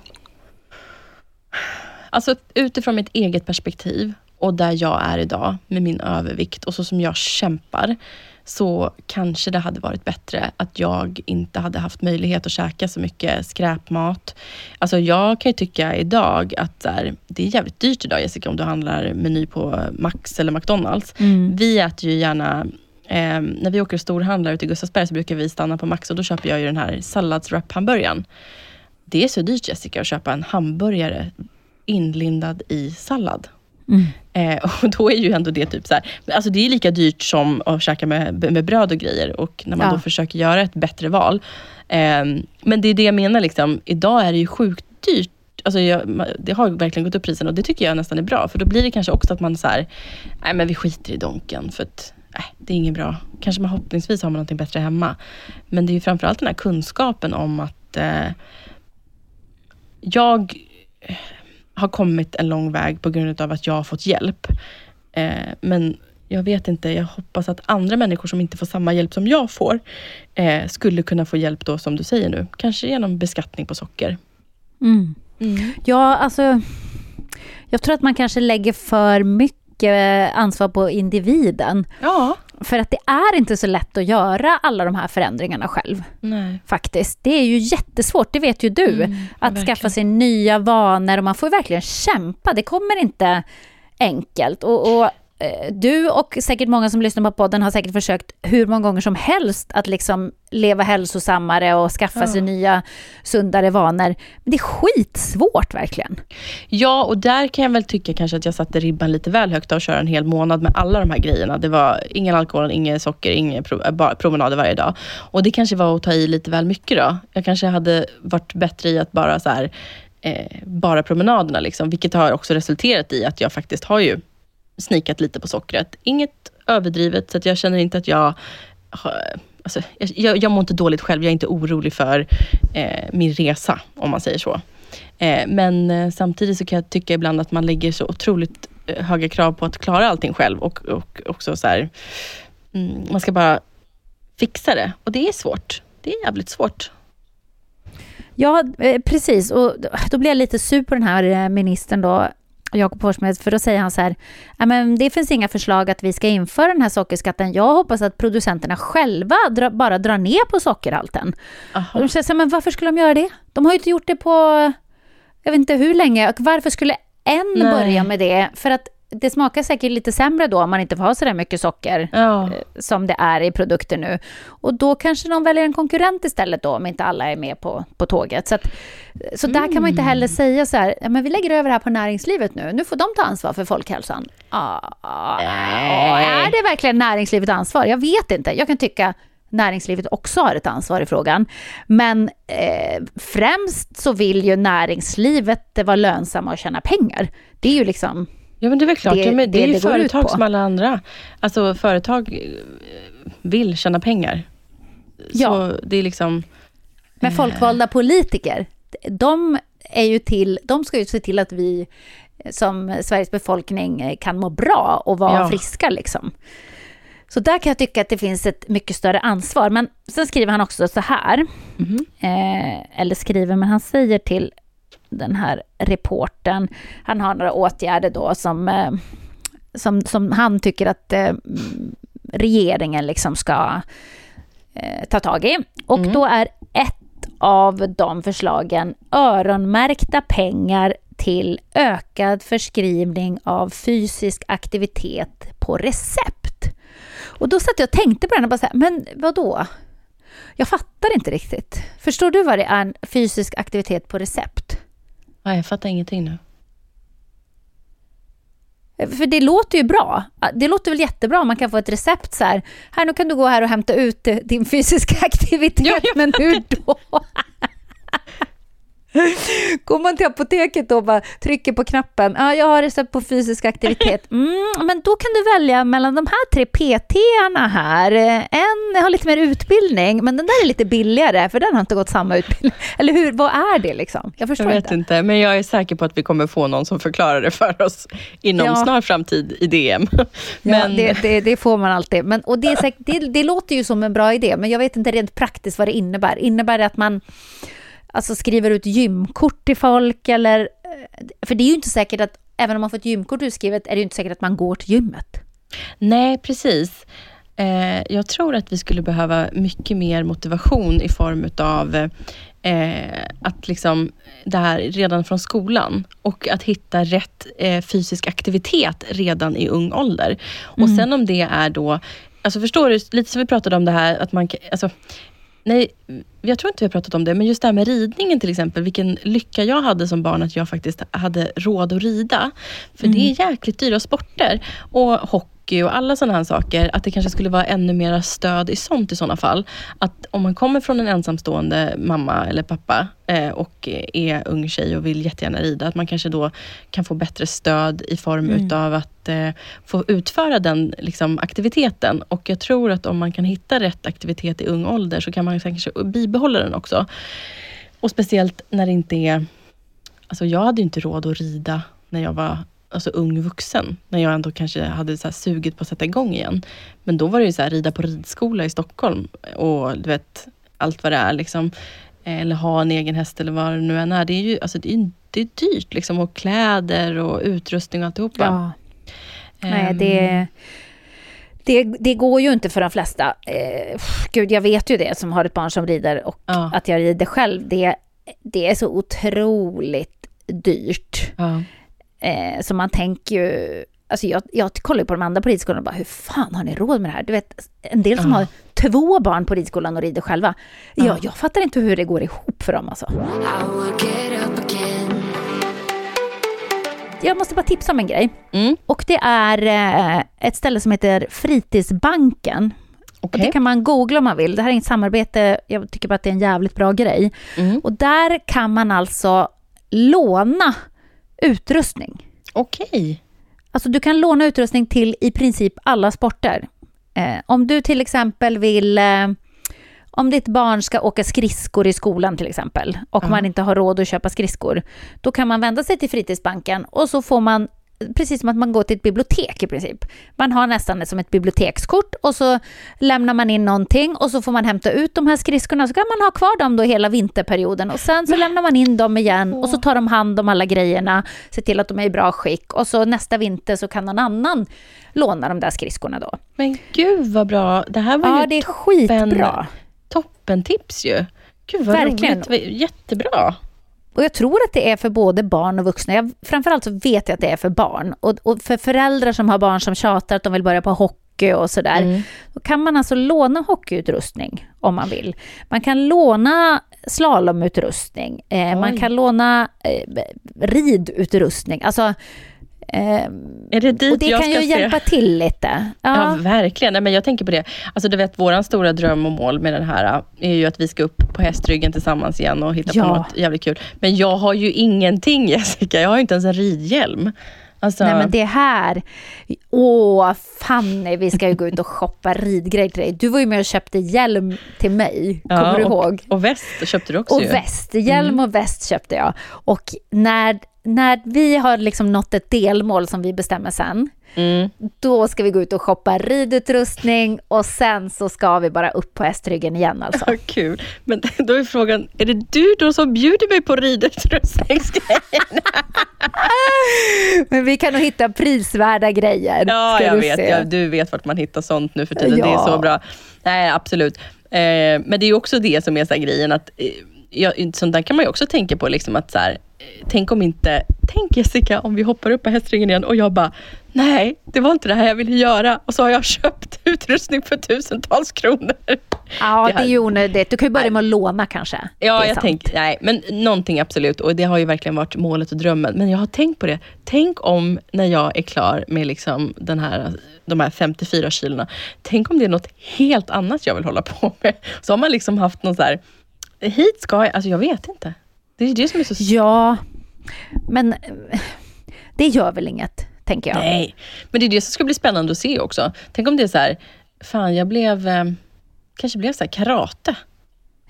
Alltså utifrån mitt eget perspektiv och där jag är idag med min övervikt och så som jag kämpar, så kanske det hade varit bättre att jag inte hade haft möjlighet att käka så mycket skräpmat. Alltså jag kan ju tycka idag att här, det är jävligt dyrt idag Jessica, om du handlar meny på Max eller McDonalds. Mm. Vi äter ju gärna Eh, när vi åker och storhandlar ute i Gustavsberg så brukar vi stanna på Max och då köper jag ju den här salladswrap-hamburgaren. Det är så dyrt Jessica att köpa en hamburgare inlindad i sallad. Mm. Eh, och då är ju ändå det typ så här, alltså det är lika dyrt som att käka med, med bröd och grejer och när man ja. då försöker göra ett bättre val. Eh, men det är det jag menar, liksom, idag är det ju sjukt dyrt Alltså jag, det har verkligen gått upp prisen och det tycker jag nästan är bra. För då blir det kanske också att man så här, nej men vi skiter i donken för att nej, det är inget bra. Kanske man hoppningsvis har man någonting bättre hemma. Men det är ju framförallt den här kunskapen om att eh, jag har kommit en lång väg på grund av att jag har fått hjälp. Eh, men jag vet inte, jag hoppas att andra människor som inte får samma hjälp som jag får, eh, skulle kunna få hjälp då som du säger nu. Kanske genom beskattning på socker. Mm. Mm. Ja, alltså, jag tror att man kanske lägger för mycket ansvar på individen. Ja. För att det är inte så lätt att göra alla de här förändringarna själv. Nej. Faktiskt. Det är ju jättesvårt, det vet ju du. Mm, att verkligen. skaffa sig nya vanor och man får verkligen kämpa. Det kommer inte enkelt. Och, och du och säkert många som lyssnar på podden har säkert försökt hur många gånger som helst att liksom leva hälsosammare och skaffa ja. sig nya sundare vanor. Men det är skitsvårt verkligen. Ja, och där kan jag väl tycka kanske att jag satte ribban lite väl högt att köra en hel månad med alla de här grejerna. Det var ingen alkohol, inget socker, inga pro promenader varje dag. Och det kanske var att ta i lite väl mycket då. Jag kanske hade varit bättre i att bara så här, eh, bara promenaderna, liksom, vilket har också resulterat i att jag faktiskt har ju snikat lite på sockret. Inget överdrivet, så att jag känner inte att jag Alltså, jag, jag mår inte dåligt själv, jag är inte orolig för eh, min resa, om man säger så. Eh, men eh, samtidigt så kan jag tycka ibland att man lägger så otroligt eh, höga krav på att klara allting själv och, och också så här, mm, man ska bara fixa det. Och det är svårt. Det är jävligt svårt. Ja, eh, precis. Och då blir jag lite sur på den här eh, ministern då, Jakob Forssmed, för då säger han så här, men det finns inga förslag att vi ska införa den här sockerskatten. Jag hoppas att producenterna själva dra, bara drar ner på sockerhalten. Aha. Och de säger så här, men varför skulle de göra det? De har ju inte gjort det på, jag vet inte hur länge, och varför skulle en Nej. börja med det? För att det smakar säkert lite sämre då om man inte får ha så där mycket socker Ja. eh, som det är i produkter nu. Och då kanske de väljer en konkurrent istället då om inte alla är med på, på tåget. Så, att, så där kan man inte heller säga så här, "Ja, men vi lägger över det här på näringslivet nu, nu får de ta ansvar för folkhälsan. Ah, ah, är det verkligen näringslivets ansvar? Jag vet inte. Jag kan tycka näringslivet också har ett ansvar i frågan. Men eh, främst så vill ju näringslivet vara lönsamma och tjäna pengar. Det är ju liksom... Ja men det är väl klart, Det- men det, det är ju det företag som alla andra. Alltså företag eh, vill tjäna pengar. Ja. Så det är liksom... Men folkvalda politiker, de, är ju till, de ska ju se till att vi som Sveriges befolkning eh, kan må bra och vara Ja. friska. Liksom. Så där kan jag tycka att det finns ett mycket större ansvar. Men sen skriver han också så här, eh, eller skriver, men han säger till den här reporten, han har några åtgärder då som, eh, som, som han tycker att eh, regeringen liksom ska eh, ta tag i. Och då är ett av de förslagen öronmärkta pengar till ökad förskrivning av fysisk aktivitet på recept. Och då satt jag och tänkte på den och bara så här, men vad då? Jag fattar inte riktigt. Förstår du vad det är en fysisk aktivitet på recept? Nej, jag fattar ingenting nu. För det låter ju bra. Det låter väl jättebra om man kan få ett recept så här. Här, nu kan du gå här och hämta ut eh, din fysiska aktivitet. Ja, men hur då? Går man till apoteket och bara trycker på knappen. Ja, jag har recept på fysisk aktivitet. Mm, men då kan du välja mellan de här tre PT-arna här. En har lite mer utbildning, men den där är lite billigare, för den har inte gått samma utbildning. Eller hur? Vad är det liksom? Jag Jag förstår vet inte. inte. men jag är säker på att vi kommer få någon som förklarar det för oss inom Ja. snar framtid i DM. Ja, Men det, det, det får man alltid. Men, och det, säkert, det, det låter ju som en bra idé, men jag vet inte rent praktiskt vad det innebär. Innebär det att man alltså, skriver ut gymkort till folk? Eller, eh, för det är ju inte säkert att, även om man får ett gymkort utskrivet, är det ju inte säkert att man går till gymmet. Nej, precis. Eh, jag tror att vi skulle behöva mycket mer motivation i form utav eh, att liksom det här redan från skolan och att hitta rätt eh, fysisk aktivitet redan i ung ålder. Och sen om det är då, alltså förstår du, lite som vi pratade om det här att man, alltså Nej, jag tror inte vi har pratat om det, men just det här med ridningen till exempel, vilken lycka jag hade som barn att jag faktiskt hade råd att rida. För det är jäkligt dyra sporter. Och hockey och alla sådana här saker, att det kanske skulle vara ännu mera stöd i sånt i sådana fall. Att om man kommer från en ensamstående mamma eller pappa eh, och är ung tjej och vill jättegärna rida, att man kanske då kan få bättre stöd i form utav att eh, få utföra den liksom, aktiviteten. Och jag tror att om man kan hitta rätt aktivitet i ung ålder så kan man kanske bibehålla den också. Och speciellt när det inte är... Alltså jag hade ju inte råd att rida när jag var alltså, ung vuxen. När jag ändå kanske hade så här, sugit på att sätta igång igen. Men då var det ju så här, rida på ridskola i Stockholm och du vet, allt vad det är. Liksom. Eller ha en egen häst eller vad det nu än är. Det är ju alltså, det är, det är dyrt. Liksom, och kläder och utrustning och alltihopa. Ja. Nej, Ehm, det, det, det går ju inte för de flesta. Eh, gud, jag vet ju det som har ett barn som rider och Ja. att jag rider själv. Det, det är så otroligt dyrt. Ja. Eh, så man tänker ju... Alltså jag, jag kollar ju på de andra på ridskolan och bara, hur fan har ni råd med det här? Du vet, en del som Ja. har två barn på ridskolan och rider själva. Ja, jag fattar inte hur det går ihop för dem alltså. Jag måste bara tipsa om en grej. Mm. Och det är eh, ett ställe som heter Fritidsbanken. Och Okej. det kan man googla om man vill. Det här är inget samarbete, jag tycker bara att det är en jävligt bra grej. Mm. Och där kan man alltså låna utrustning. Okej. Alltså du kan låna utrustning till i princip alla sporter. Eh, om du till exempel vill, eh, om ditt barn ska åka skridskor i skolan till exempel och man inte har råd att köpa skridskor, då kan man vända sig till fritidsbanken och så får man Precis som att man går till ett bibliotek i princip. Man har nästan det som ett bibliotekskort och så lämnar man in någonting och så får man hämta ut de här skridskorna så kan man ha kvar dem då hela vinterperioden och sen så lämnar man in dem igen och så tar de hand om alla grejerna, ser till att de är i bra skick och så nästa vinter så kan någon annan låna de där skridskorna då. Men gud vad bra. Det här var Ja, ju det är toppen, skitbra. toppen tips ju. Gud vad Verkligen. roligt. Jättebra. Och jag tror att det är för både barn och vuxna. Jag, framförallt så vet jag att det är för barn. Och, och för föräldrar som har barn som tjatar att de vill börja på hockey och sådär. Mm. Då kan man alltså låna hockeyutrustning om man vill. Man kan låna slalomutrustning. Eh, man kan låna eh, ridutrustning. Alltså Eh, är det dit och det jag kan ju se? hjälpa till lite. Ja, ja verkligen. Nej, men jag tänker på det. Alltså, du vet, våran stora dröm och mål med den här äh, är ju att vi ska upp på hästryggen tillsammans igen och hitta ja. på något jävligt kul. Men jag har ju ingenting Jessica. Jag har ju inte ens en ridhjälm. Alltså... Nej men det här, åh Fanny, vi ska ju gå ut och shoppa ridgrejer till dig. Du var ju med och köpte hjälm till mig, kommer ja, du ihåg? Och väst köpte du också Och ju. väst, hjälm mm. och väst köpte jag. Och när när vi har liksom nått ett delmål som vi bestämmer sen, mm. då ska vi gå ut och shoppa ridutrustning och sen så ska vi bara upp på hästryggen igen alltså. Ja, kul. Men då är frågan, är det du då som bjuder mig på ridutrustningsgrejerna? Men vi kan nog hitta prisvärda grejer. Ja, jag vet. Ja, du vet vart man hittar sånt nu för tiden. Ja. Det är så bra. Nej, absolut. Eh, men det är också det som är så grejen att eh, ja, sånt där kan man ju också tänka på, liksom att så här, tänk om inte, tänk Jessica om vi hoppar upp på hästryggen igen och jag bara, nej, det var inte det här jag ville göra och så har jag köpt utrustning för tusentals kronor. Ja, det, det är ju onödigt. Du kan ju börja med att låna kanske. Ja, jag tänkte, nej, men någonting absolut och det har ju verkligen varit målet och drömmen. Men jag har tänkt på det. Tänk om när jag är klar med liksom den här, de här 54 kilona, tänk om det är något helt annat jag vill hålla på med. Så har man liksom haft någon så här, hit ska jag, alltså jag vet inte. Det är det som är så... Ja, men det gör väl inget, tänker jag. Nej, men det är det som ska bli spännande att se också. Tänk om det är så här, fan jag blev, eh, kanske blev så här karate.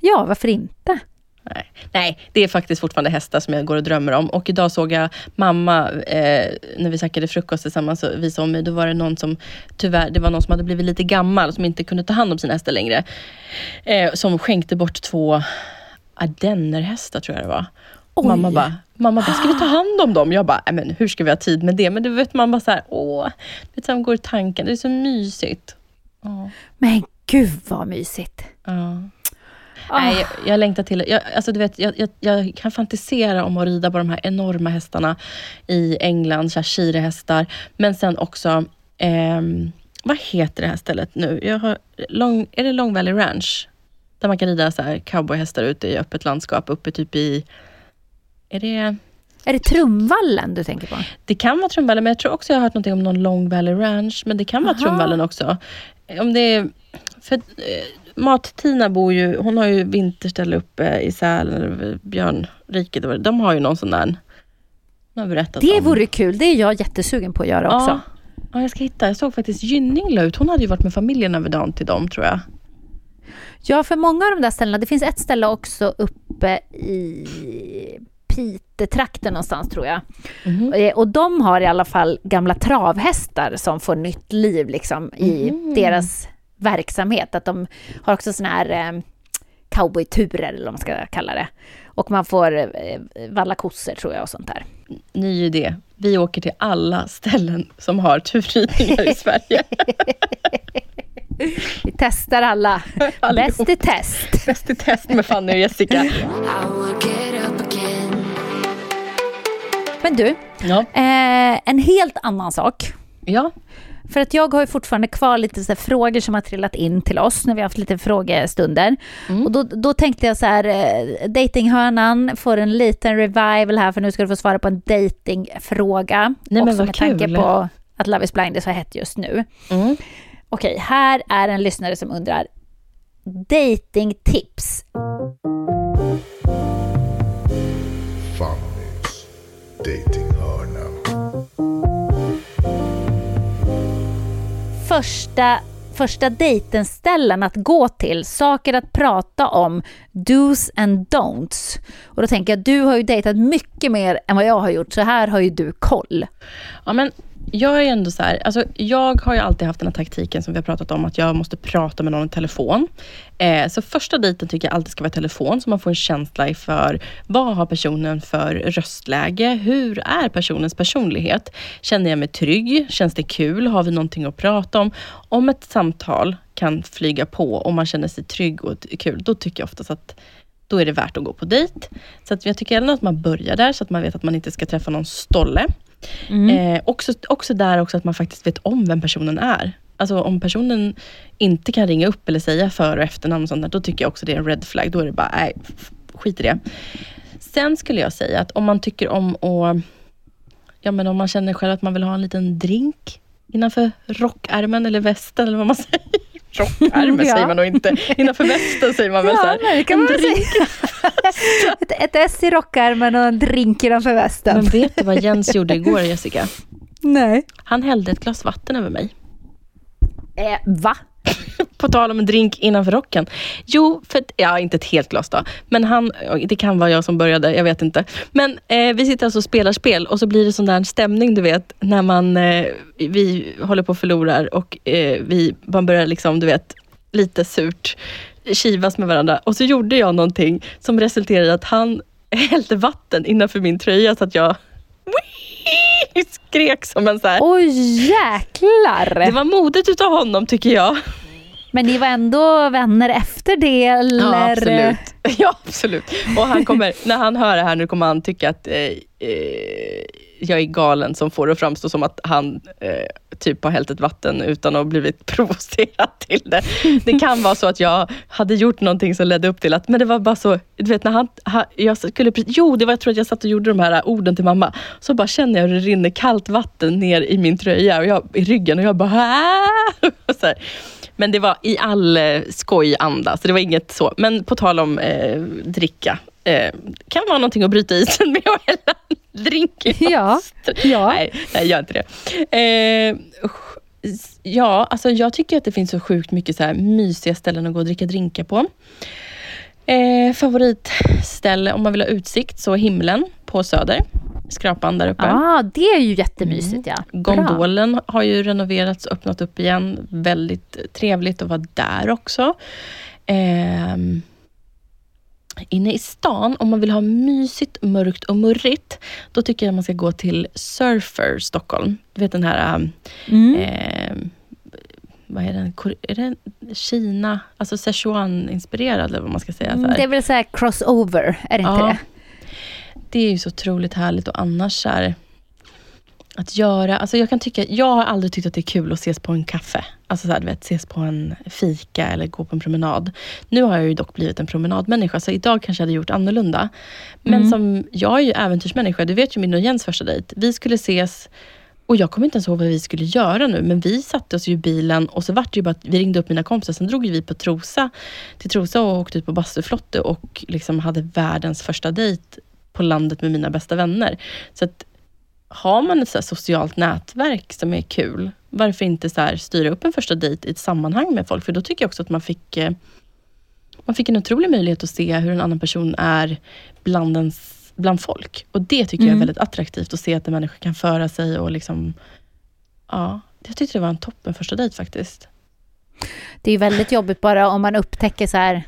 Ja, varför inte? Nej. Nej, det är faktiskt fortfarande hästar som jag går och drömmer om. Och idag såg jag mamma, eh, när vi käkade frukost tillsammans, och visade om mig. Då var det någon som, tyvärr, det var någon som hade blivit lite gammal, som inte kunde ta hand om sina hästar längre. Eh, som skänkte bort två ardennerhästar, tror jag det var. Och mamma bara, mamma bara, ska vi ta hand om dem? Jag bara, men hur ska vi ha tid med det? Men du vet, man bara så här, åh, vet, så går i tanken, det är så mysigt. Åh. Men gud vad mysigt. Ja. Nej, jag, jag längtar till jag, alltså, du vet, jag, jag, jag, kan fantisera om att rida på de här enorma hästarna i England, shirehästar. Men sen också, eh, vad heter det här stället nu? Jag har, long, är det Long Valley Ranch? Där man kan rida så här cowboyhästar ute i öppet landskap, uppe typ i... Är det... Är det Trumvallen du tänker på? Det kan vara Trumvallen, men jag tror också jag har hört något om någon Long Valley Ranch, men det kan vara Aha. Trumvallen också. Om det är... För, eh, Mat-Tina bor ju, hon har ju vinterställe uppe i Sälen, Björnriket. De har ju någon sån där. har berättat det om. vore kul, det är jag jättesugen på att göra också. Ja, ja jag ska hitta. Jag såg faktiskt Gynning la ut. Hon hade ju varit med familjen över dagen till dem tror jag. Ja, för många av de där ställena, det finns ett ställe också uppe i Piteå-trakten någonstans tror jag. Mm. Och de har i alla fall gamla travhästar som får nytt liv liksom i mm. deras verksamhet. Att de har också såna här eh, cowboyturer, eller vad man ska kalla det. Och man får eh, valla kossor tror jag och sånt där. Ny idé. Vi åker till alla ställen som har turridningar i Sverige. Vi testar alla. Bäst i test. Bäst i test med Fanny och Jessica. Men du, ja. eh, en helt annan sak. Ja. För att jag har ju fortfarande kvar lite så frågor som har trillat in till oss när vi har haft lite frågestunder. Mm. Och då, då tänkte jag så här, eh, datinghörnan får en liten revival här för nu ska du få svara på en datingfråga. Nej, men vad med kul. tanke på att Love is blind är så hett just nu. Mm. Okej, här är en lyssnare som undrar datingtips. Fannys datinghörna. Första, första dejtenställen att gå till, saker att prata om, dos and don'ts. Och då tänker jag, du har ju dejtat mycket mer än vad jag har gjort, så här har ju du koll. Ja, men jag är ändå så här, alltså jag har ju alltid haft den här taktiken som vi har pratat om, att jag måste prata med någon i telefon. Eh, så första dejten tycker jag alltid ska vara telefon, så man får en känsla för vad har personen för röstläge? Hur är personens personlighet? Känner jag mig trygg? Känns det kul? Har vi någonting att prata om? Om ett samtal kan flyga på och man känner sig trygg och kul, då tycker jag oftast att då är det värt att gå på dejt. Så att jag tycker ändå att man börjar där, så att man vet att man inte ska träffa någon stolle. Mm. Eh, också, också där också att man faktiskt vet om vem personen är. Alltså om personen inte kan ringa upp eller säga för och efternamn och sånt där, då tycker jag också det är en red flag. Då är det bara, nej, skit i det. Sen skulle jag säga att om man tycker om att, ja men om man känner själv att man vill ha en liten drink innanför rockärmen eller västen eller vad man säger. Rockärmen Ja. säger man nog inte. Innanför västen säger man väl så Ja, här. nej, det kan en man drink. ett, ett S i rockärmen och en drink innanför västen. Men vet du vad Jens gjorde igår Jessica? Nej. Han hällde ett glas vatten över mig. Eh, va? På tal om en drink innanför rocken. Jo, för ja, inte ett helt glas då. Men han, det kan vara jag som började, jag vet inte. Men eh, vi sitter alltså och spelar spel och så blir det sån där stämning, du vet, när man, eh, vi håller på och förlorar och eh, vi, man börjar liksom, du vet, lite surt kivas med varandra. Och så gjorde jag någonting som resulterade i att han hällde vatten innanför min tröja så att jag skrek som en så här. Oj jäklar! Det var modigt utav honom tycker jag. Men ni var ändå vänner efter det eller? Ja, absolut. Ja, absolut. Och han kommer, när han hör det här nu kommer han tycka att eh, eh, jag är galen som får det att framstå som att han eh, typ har hällt ett vatten utan att ha blivit provocerad till det. Det kan vara så att jag hade gjort någonting som ledde upp till att, men det var bara så, du vet när han, han jag skulle, jo det var jag tror att jag satt och gjorde de här orden till mamma, så bara känner jag hur det rinner kallt vatten ner i min tröja och jag, i ryggen och jag bara! Och så här. Men det var i all eh, skojanda, så det var inget så. Men på tal om eh, dricka, eh, kan vara någonting att bryta isen med att hälla drink i Ja, ja. Nej, nej, gör inte det. Eh, ja, alltså jag tycker att det finns så sjukt mycket så här mysiga ställen att gå och dricka drinkar på. Eh, favoritställe om man vill ha utsikt, så himlen på Söder. Skrapan där uppe. ah, det är ju jättemysigt ja. Bra. Gondolen har ju renoverats och öppnat upp igen. Väldigt trevligt att vara där också. Ehm, inne i stan, om man vill ha mysigt, mörkt och murrigt, då tycker jag man ska gå till Surfer Stockholm. Du vet den här, um, Mm. ehm, vad är den, är det Kina, alltså Sichuan-inspirerad eller vad man ska säga. så Mm, här. det är väl så här crossover, är det inte Ja. det? Det är ju så otroligt härligt och annars här, att göra, alltså jag kan tycka, jag har aldrig tyckt att det är kul att ses på en kaffe. Alltså så här, du vet, ses på en fika eller gå på en promenad. Nu har jag ju dock blivit en promenadmänniska, så idag kanske jag hade gjort annorlunda. Men som, jag är ju äventyrsmänniska, du vet ju min och Jens första dejt. Vi skulle ses och jag kommer inte ens ihåg vad vi skulle göra nu, men vi satte oss ju i bilen och så vart det ju bara att vi ringde upp mina kompisar, sen drog vi på Trosa, till Trosa och åkte ut på bastuflotte och liksom hade världens första dejt på landet med mina bästa vänner. Så att har man ett så socialt nätverk som är kul, varför inte så här styra upp en första dejt i ett sammanhang med folk? För då tycker jag också att man fick, eh, man fick en otrolig möjlighet att se hur en annan person är bland, ens, bland folk. Och det tycker jag är väldigt attraktivt, att se att en människa kan föra sig och liksom... Ja, jag tyckte det var en toppen första dejt faktiskt. Det är väldigt jobbigt bara om man upptäcker så här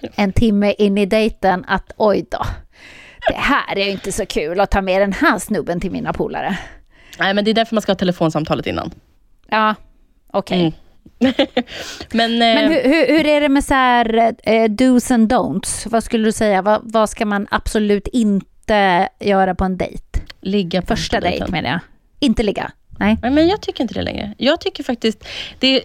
en timme in i dejten att oj då, det här är ju inte så kul att ta med den här snubben till mina polare. Nej, men det är därför man ska ha telefonsamtalet innan. Ja, okej. Mm. men eh, Men hur, hur, hur är det med så här eh, do's and don'ts? Vad skulle du säga? Vad, vad ska man absolut inte göra på en dejt? ligga på Första dejt menar jag. Inte ligga? Nej. Nej, men jag tycker inte det längre. Jag tycker faktiskt, det,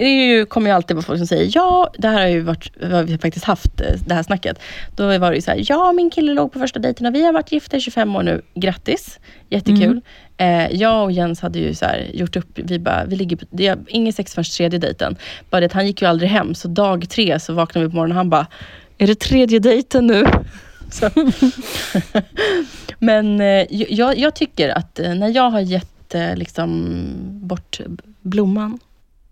det är ju, kommer ju alltid vara folk som säger, ja, det här har ju varit, vi har faktiskt haft eh, det här snacket. Då var det ju så här, ja min kille låg på första dejten och vi har varit gifta i 25 år nu, grattis, jättekul. Eh, jag och Jens hade ju så här, gjort upp, vi bara, vi ligger på, det är ingen sex förrän tredje dejten. Bara det han gick ju aldrig hem, så dag tre så vaknade vi på morgonen och han bara, är det tredje dejten nu? Men eh, jag, jag tycker att eh, när jag har gett eh, liksom, bort blomman,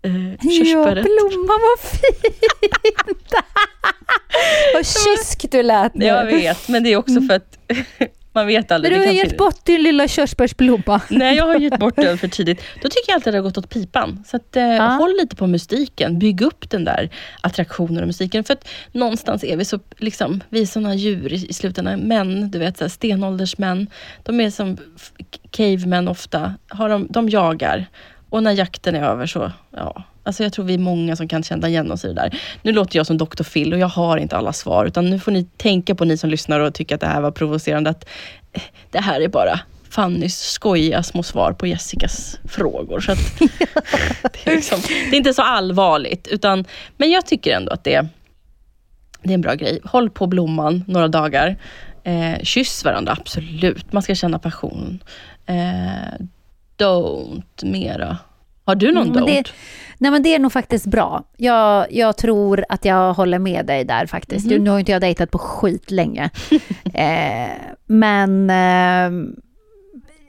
eh, Ja, körsbäret. blomman var fint! Vad kysk du lät nu. jag vet, men det är också för att man vet Men aldrig. du det har gett bort din lilla körsbärsblomma. Nej, jag har gett bort den för tidigt. Då tycker jag alltid att det har gått åt pipan. Så att, eh, Ja. håll lite på mystiken. Bygg upp den där attraktionen och musiken. För att någonstans är vi så, liksom, vi är såna djur i, i slutändan. Män, du vet, så här, stenåldersmän. De är som cavemen ofta. Har de, de jagar. Och när jakten är över så, ja, Alltså jag tror vi är många som kan känna igen oss i det där. Nu låter jag som Dr. Phil och jag har inte alla svar, utan nu får ni tänka på, ni som lyssnar och tycker att det här var provocerande, att eh, det här är bara Fannys skojiga små svar på Jessicas frågor. Så att, det, är liksom, det är inte så allvarligt, utan, men jag tycker ändå att det, det är en bra grej. Håll på blomman några dagar. Eh, kyss varandra, absolut. Man ska känna passion. Eh, don't mera. Har du någon Mm, don't? det, nej men det är nog faktiskt bra. Jag, jag tror att jag håller med dig där faktiskt. Mhm. Du, nu har inte jag dejtat på skit länge. eh, men eh,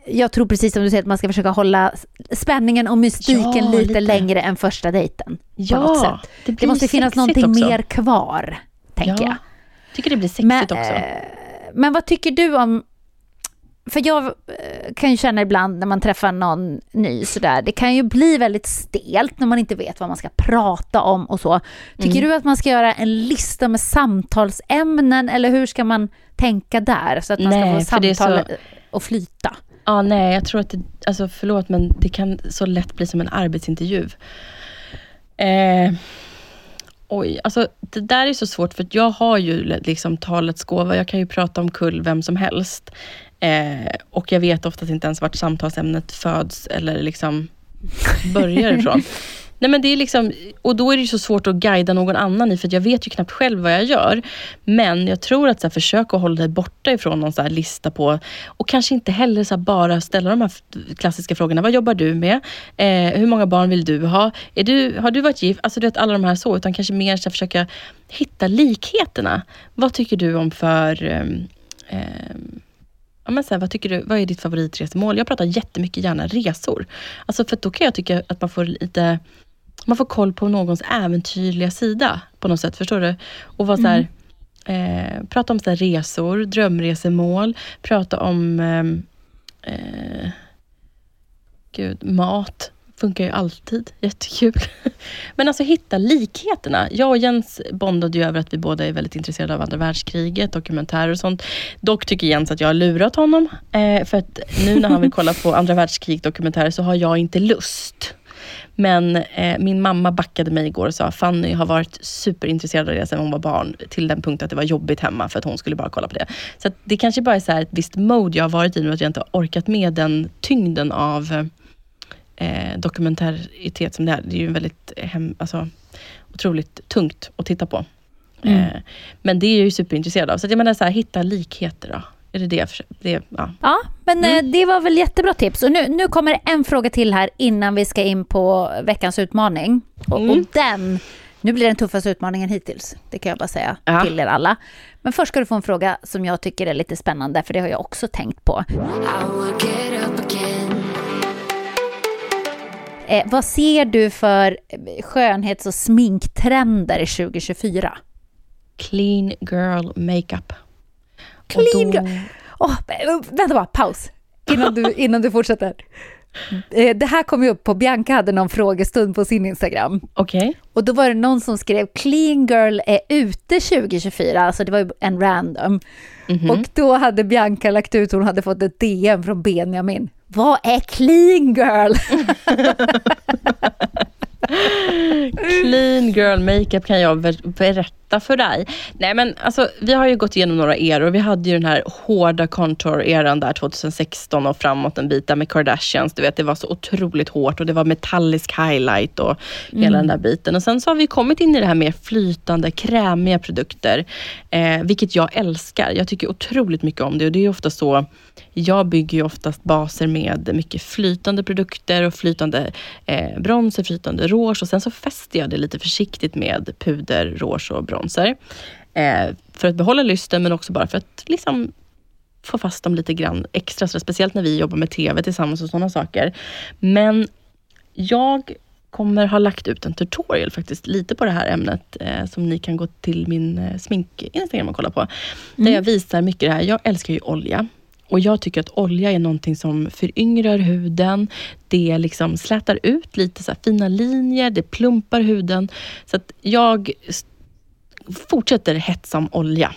jag tror precis som du säger att man ska försöka hålla spänningen och mystiken Ja, lite, lite. längre än första dejten. Ja, det Det, blir måste finnas någonting också. mer kvar, tänker jag. tycker det blir sexigt Men, också. eh, men vad tycker du om... För jag eh, kan ju känna ibland när man träffar någon ny sådär, det kan ju bli väldigt stelt när man inte vet vad man ska prata om och så. Tycker Mm. du att man ska göra en lista med samtalsämnen eller hur ska man tänka där så att man Nej, ska få samtal och flyta? Ja, nej, jag tror att det, alltså förlåt men det kan så lätt bli som en arbetsintervju. Eh, oj, alltså det där är så svårt för att jag har ju liksom talets gåva. Jag kan ju prata om kull vem som helst. Eh, och jag vet oftast inte ens vart samtalsämnet föds eller liksom börjar ifrån. Nej, men det är liksom, och då är det så svårt att guida någon annan i, för jag vet ju knappt själv vad jag gör. Men jag tror att så här, försök att hålla dig borta ifrån någon så här lista på, och kanske inte heller så här, bara ställa de här klassiska frågorna. Vad jobbar du med? Eh, hur många barn vill du ha? Är du, har du varit gift? Alltså du vet alla de här så, utan kanske mer så här, försöka hitta likheterna. Vad tycker du om för ehm, ehm, Ja, men så här, vad, tycker du, vad är ditt favoritresmål? Jag pratar jättemycket gärna resor. Alltså för då kan jag tycka att man får lite man får koll på någons äventyrliga sida på något sätt, förstår du? Och vara så här, eh, prata om så här resor, drömresemål, prata om eh, eh, gud, mat. Funkar ju alltid, jättekul. Men alltså hitta likheterna. Jag och Jens bondade ju över att vi båda är väldigt intresserade av andra världskriget, dokumentärer och sånt. Dock tycker Jens att jag har lurat honom. Eh, för att nu när han vill kolla på andra världskrig dokumentärer så har jag inte lust. Men eh, min mamma backade mig igår och sa Fanny har varit superintresserad av det sedan hon var barn. Till den punkt att det var jobbigt hemma för att hon skulle bara kolla på det. Så att det kanske bara är så här ett visst mode jag har varit i nu, att jag inte har orkat med den tyngden av eh, eh, dokumentäritet som det är. Det är ju väldigt hem, alltså, otroligt tungt att titta på. Eh, men det är jag ju superintresserad av. Så att jag menar, så här, hitta likheter då. Är det det? det ja. Ja, men Mm. eh, det var väl jättebra tips. Och nu, nu kommer en fråga till här innan vi ska in på veckans utmaning. Och, Mm. och den, nu blir den tuffaste utmaningen hittills. Det kan jag bara säga Ja. till er alla. Men först ska du få en fråga som jag tycker är lite spännande, för det har jag också tänkt på. Eh, vad ser du för eh, skönhets och sminktrender i 2024? Clean girl makeup. Clean då- girl. Vä- vänta bara, paus. Innan du, innan du fortsätter. Eh, Det här kom ju upp på, Bianca hade någon frågestund på sin Instagram. Okej. Och då var det någon som skrev Clean Girl är ute 2024, alltså det var ju en random. Mhm. Och då hade Bianca lagt ut, hon hade fått ett DM från Benjamin. Vad är Clean Girl? Clean girl makeup kan jag berätta berätta för dig. Nej men alltså, vi har ju gått igenom några eror. Vi hade ju den här hårda contour-eran där 2016 och framåt en bit där med Kardashians. Du vet, det var så otroligt hårt och det var metallisk highlight och hela den där biten. Och sen så har vi kommit in i det här mer flytande, krämiga produkter. Eh, vilket jag älskar. Jag tycker otroligt mycket om det och det är ju ofta så jag bygger ju oftast baser med mycket flytande produkter och flytande eh, bronzer, flytande rouge och sen så fäster jag det lite försiktigt med puder, rouge och bronzer. Eh, för att behålla lysten men också bara för att liksom få fast dem lite grann extra, så speciellt när vi jobbar med TV tillsammans och sådana saker. Men jag kommer ha lagt ut en tutorial faktiskt lite på det här ämnet eh, som ni kan gå till min eh, smink-instagram och kolla på. Där jag visar mycket det här. Jag älskar ju olja. Och jag tycker att olja är någonting som föryngrar huden. Det liksom slätar ut lite så fina linjer, det plumpar huden. Så att jag fortsätter hetsa om olja.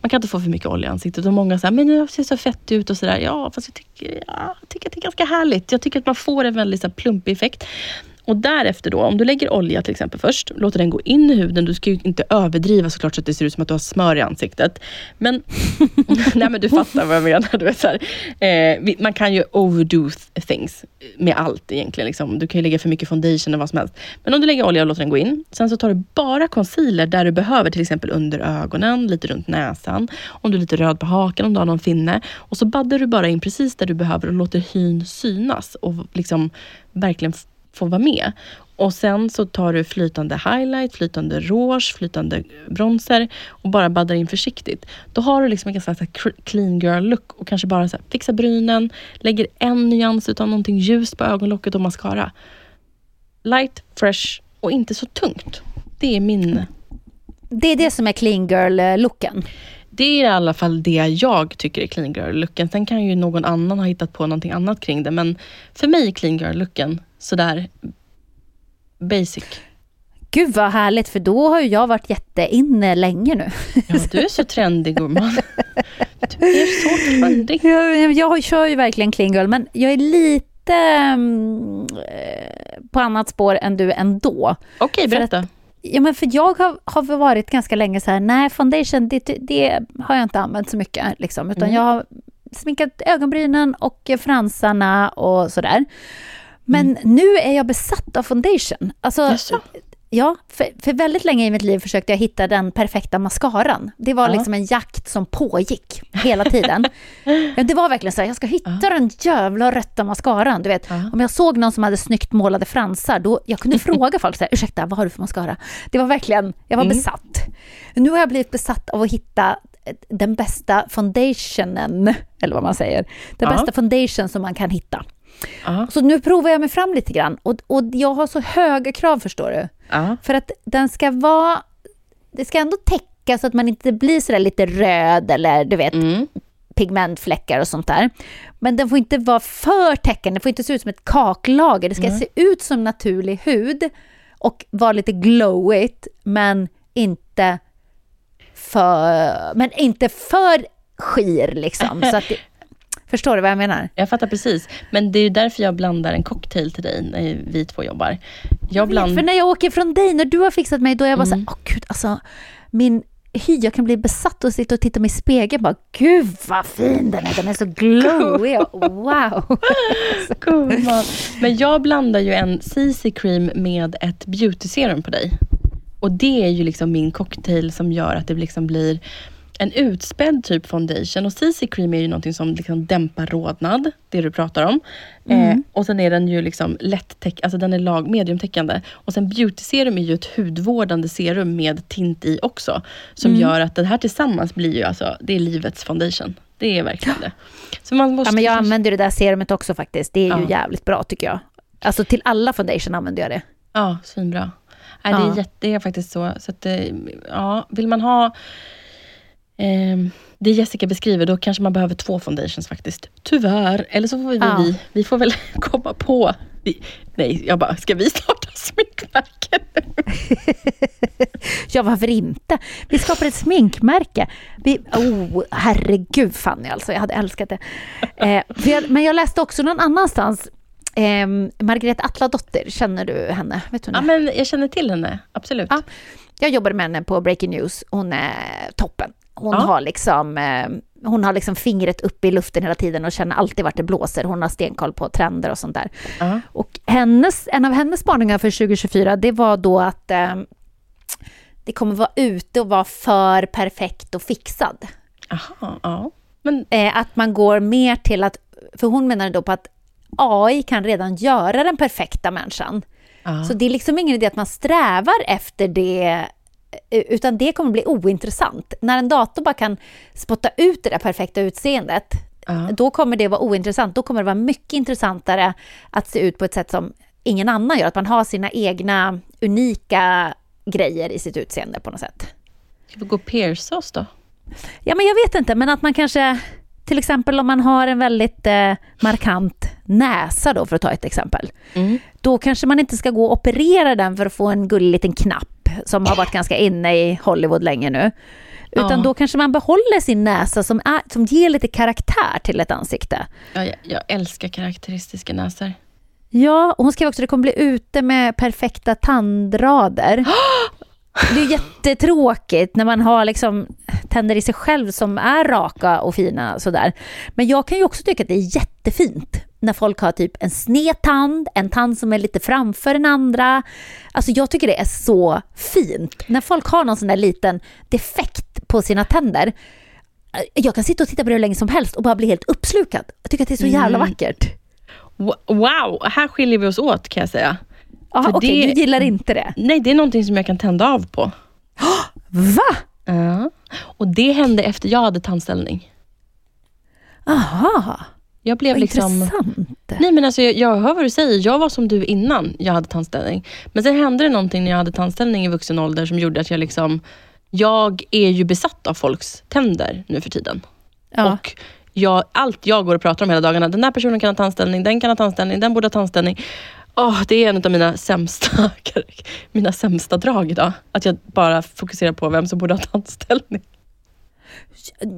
Man kan inte få för mycket olja i ansiktet och många säger men jag ser så fett ut och sådär. Ja, fast jag tycker, ja, jag tycker att det är ganska härligt. Jag tycker att man får en väldigt så här, plumpig effekt. Och därefter då, om du lägger olja till exempel först, låter den gå in i huden. Du ska ju inte överdriva såklart så att det ser ut som att du har smör i ansiktet. Men, nej men du fattar vad jag menar. Du vet, så här. Eh, man kan ju overdo things med allt egentligen. Liksom. Du kan ju lägga för mycket foundation eller vad som helst. Men om du lägger olja och låter den gå in. Sen så tar du bara concealer där du behöver, till exempel under ögonen, lite runt näsan. Om du är lite röd på hakan, om du har någon finne. Och så baddar du bara in precis där du behöver och låter hyn synas. Och liksom verkligen får vara med. Och sen så tar du flytande highlight, flytande rouge, flytande bronzer och bara baddar in försiktigt. Då har du liksom en ganska clean girl look och kanske bara så här, fixar brynen, lägger en nyans utav någonting ljust på ögonlocket och mascara. Light, fresh och inte så tungt. Det är min... Det är det som är clean girl-looken? Det är i alla fall det jag tycker är clean girl-looken. Sen kan ju någon annan ha hittat på någonting annat kring det. Men för mig är clean girl-looken sådär basic. Gud vad härligt, för då har ju jag varit jätteinne länge nu. Ja, du är så trendig gumman. Du är så trendig. Jag, jag kör ju verkligen clean girl, men jag är lite um, på annat spår än du ändå. Okej, berätta. Att, ja, men för jag har, har varit ganska länge så här, nej foundation det, det har jag inte använt så mycket. Liksom, utan mm. jag har sminkat ögonbrynen och fransarna och sådär. Men mm. nu är jag besatt av foundation. Alltså, Ja, för, för, väldigt länge i mitt liv försökte jag hitta den perfekta mascaran. Det var ja. liksom en jakt som pågick hela tiden. det var verkligen så här, jag ska hitta ja. den jävla rätta mascaran. Du vet, ja. om jag såg någon som hade snyggt målade fransar, då jag kunde fråga folk så här, ursäkta, vad har du för mascara? Det var verkligen, jag var mm. besatt. Nu har jag blivit besatt av att hitta den bästa foundationen, eller vad man säger. Den bästa foundation som man kan hitta. Uh. Så nu provar jag mig fram lite grann och, och jag har så höga krav förstår du. Uh. För att den ska vara, det ska ändå täcka så att man inte blir sådär lite röd eller du vet mm. pigmentfläckar och sånt där. Men den får inte vara för täckande, det får inte se ut som ett kaklager. Det ska mm. se ut som naturlig hud och vara lite glowigt men inte för, men inte för skir liksom. Så att det, Förstår du vad jag menar? Jag fattar precis. Men det är därför jag blandar en cocktail till dig när vi två jobbar. Jag bland... För när jag åker från dig, när du har fixat mig, då är jag bara mm. så åh gud, alltså min hy, jag kan bli besatt och sitta och titta mig i spegeln bara, gud vad fin den är, den är så glowy, wow. cool, Men jag blandar ju en CC cream med ett beauty serum på dig. Och det är ju liksom min cocktail som gör att det liksom blir en utspädd typ foundation och CC cream är ju någonting som liksom dämpar rodnad, det du pratar om. Mm. Eh, och sen är den ju liksom lätt alltså den är lag, mediumtäckande. Och sen beauty serum är ju ett hudvårdande serum med tint i också. Som mm. gör att det här tillsammans blir ju alltså, det är livets foundation. Det är verkligen det. Så man måste ja, men jag använder det där serumet också faktiskt. Det är ja. ju jävligt bra tycker jag. Alltså till alla foundation använder jag det. Ja, svinbra. Nej, det, är jätte, det är faktiskt så. så att, eh, ja, vill man ha Eh, det Jessica beskriver, då kanske man behöver två foundations faktiskt. Tyvärr. Eller så får vi, ja. vi, vi får väl komma på... Vi, nej, jag bara, ska vi starta sminkmärke ja, varför inte? Vi skapar ett sminkmärke. Vi, oh, herregud Fanny alltså, jag hade älskat det. Eh, jag, men jag läste också någon annanstans Eh, Margrethe Atladotter, känner du henne? Vet du ja, men jag känner till henne, absolut. Ja, jag jobbade med henne på Breaking News. Hon är toppen. Hon, ja. har liksom, eh, hon har liksom fingret uppe i luften hela tiden och känner alltid vart det blåser. Hon har stenkoll på trender och sånt där. Ja. Och hennes, en av hennes spaningar för 2024, det var då att eh, det kommer vara ute och vara för perfekt och fixad. Aha, ja. Men... Eh, att man går mer till att, för hon menade då på att AI kan redan göra den perfekta människan. Ja. Så det är liksom ingen idé att man strävar efter det utan det kommer bli ointressant. När en dator bara kan spotta ut det där perfekta utseendet, uh. då kommer det vara ointressant. Då kommer det vara mycket intressantare att se ut på ett sätt som ingen annan gör. Att man har sina egna unika grejer i sitt utseende på något sätt. Ska vi gå och pierca oss då? Ja, men jag vet inte, men att man kanske... Till exempel om man har en väldigt eh, markant näsa då, för att ta ett exempel. Mm. Då kanske man inte ska gå och operera den för att få en gullig liten knapp som har varit ganska inne i Hollywood länge nu. Utan ja. då kanske man behåller sin näsa som, är, som ger lite karaktär till ett ansikte. Ja, jag, jag älskar karaktäristiska näsor. Ja, och hon skrev också att det kommer bli ute med perfekta tandrader. Det är jättetråkigt när man har liksom tänder i sig själv som är raka och fina sådär. Men jag kan ju också tycka att det är jättefint när folk har typ en sned tand, en tand som är lite framför den andra. Alltså jag tycker det är så fint. När folk har någon sån där liten defekt på sina tänder. Jag kan sitta och titta på det hur länge som helst och bara bli helt uppslukad. Jag tycker att det är så jävla Mm. vackert. Wow, här skiljer vi oss åt kan jag säga. Ja, För okej, det- du gillar inte det. Nej, det är någonting som jag kan tända av på. Va? Ja. Och det hände efter jag hade tandställning. Aha, Jag blev vad liksom... intressant. Nej men alltså jag, jag hör vad du säger. Jag var som du innan jag hade tandställning. Men sen hände det någonting när jag hade tandställning i vuxen ålder som gjorde att jag liksom... Jag är ju besatt av folks tänder nu för tiden. Ja. Och jag, allt jag går och pratar om hela dagarna, den här personen kan ha tandställning, den kan ha tandställning, den borde ha tandställning. Åh, det är en av mina sämsta, mina sämsta drag idag. Att jag bara fokuserar på vem som borde ha tandställning.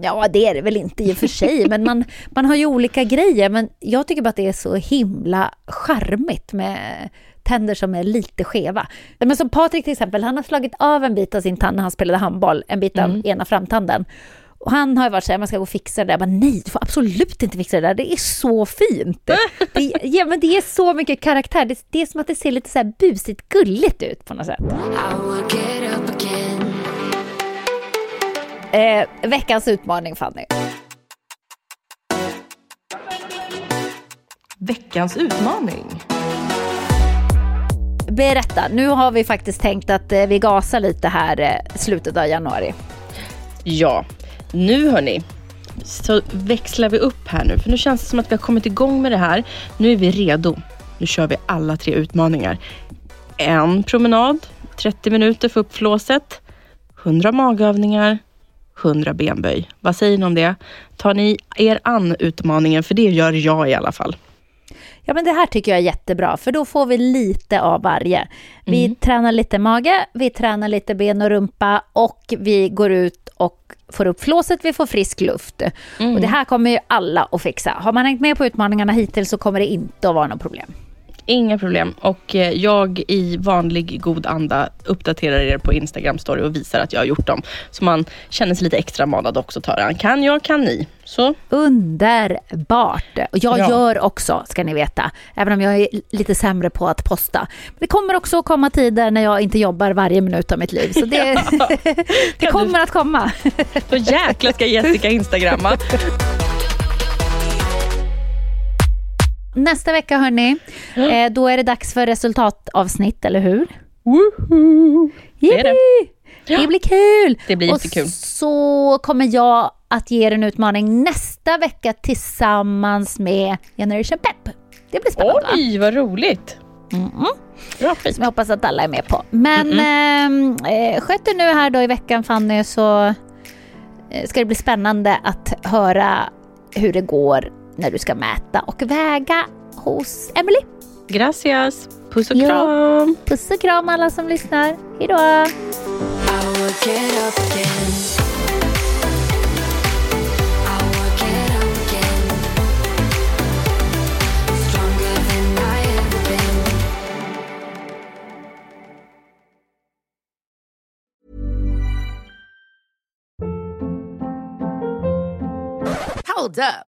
Ja, det är det väl inte i och för sig, men man, man har ju olika grejer. Men jag tycker bara att det är så himla charmigt med tänder som är lite skeva. Men som Patrik till exempel, han har slagit av en bit av sin tand när han spelade handboll, en bit av ena framtanden. Och han har ju varit så här, man ska gå och fixa det där. Jag bara, nej, du får absolut inte fixa det där, det är så fint. Det, ja, men det är så mycket karaktär, det, det är som att det ser lite så här busigt gulligt ut på något sätt. Eh, veckans utmaning Fanny. Veckans utmaning. Berätta, nu har vi faktiskt tänkt att eh, vi gasar lite här eh, slutet av januari. Ja, nu hörni så växlar vi upp här nu. För nu känns det som att vi har kommit igång med det här. Nu är vi redo. Nu kör vi alla tre utmaningar. En promenad, 30 minuter för upp flåset, 100 magövningar, 100 benböj. Vad säger ni om det? Tar ni er an utmaningen? För det gör jag i alla fall. Ja men det här tycker jag är jättebra för då får vi lite av varje. Vi tränar lite mage, vi tränar lite ben och rumpa och vi går ut och får upp flåset, vi får frisk luft. Och det här kommer ju alla att fixa. Har man hängt med på utmaningarna hittills så kommer det inte att vara något problem. Inga problem. Och eh, jag i vanlig god anda uppdaterar er på Instagram story och visar att jag har gjort dem. Så man känner sig lite extra manad också att det. Kan jag, kan ni. Så Underbart! Och jag Bra. gör också, ska ni veta, även om jag är lite sämre på att posta. Men det kommer också att komma tider när jag inte jobbar varje minut av mitt liv. Så det, det kommer att komma. Då jäklar ska Jessica instagramma. Nästa vecka hörni, eh, då är det dags för resultatavsnitt, eller hur? Woohoo! Det är det. Det blir kul! Det blir och jättekul. så kommer jag att ge er en utmaning nästa vecka tillsammans med Generation Pep. Det blir spännande? Oj, vad roligt. Bra skit. Som jag hoppas att alla är med på. Men ehm, eh, sköt er nu här då i veckan Fanny så eh, ska det bli spännande att höra hur det går när du ska mäta och väga hos Emily. Gracias. Puss och kram. Puss och kram alla som lyssnar. Hejdå! Hold up.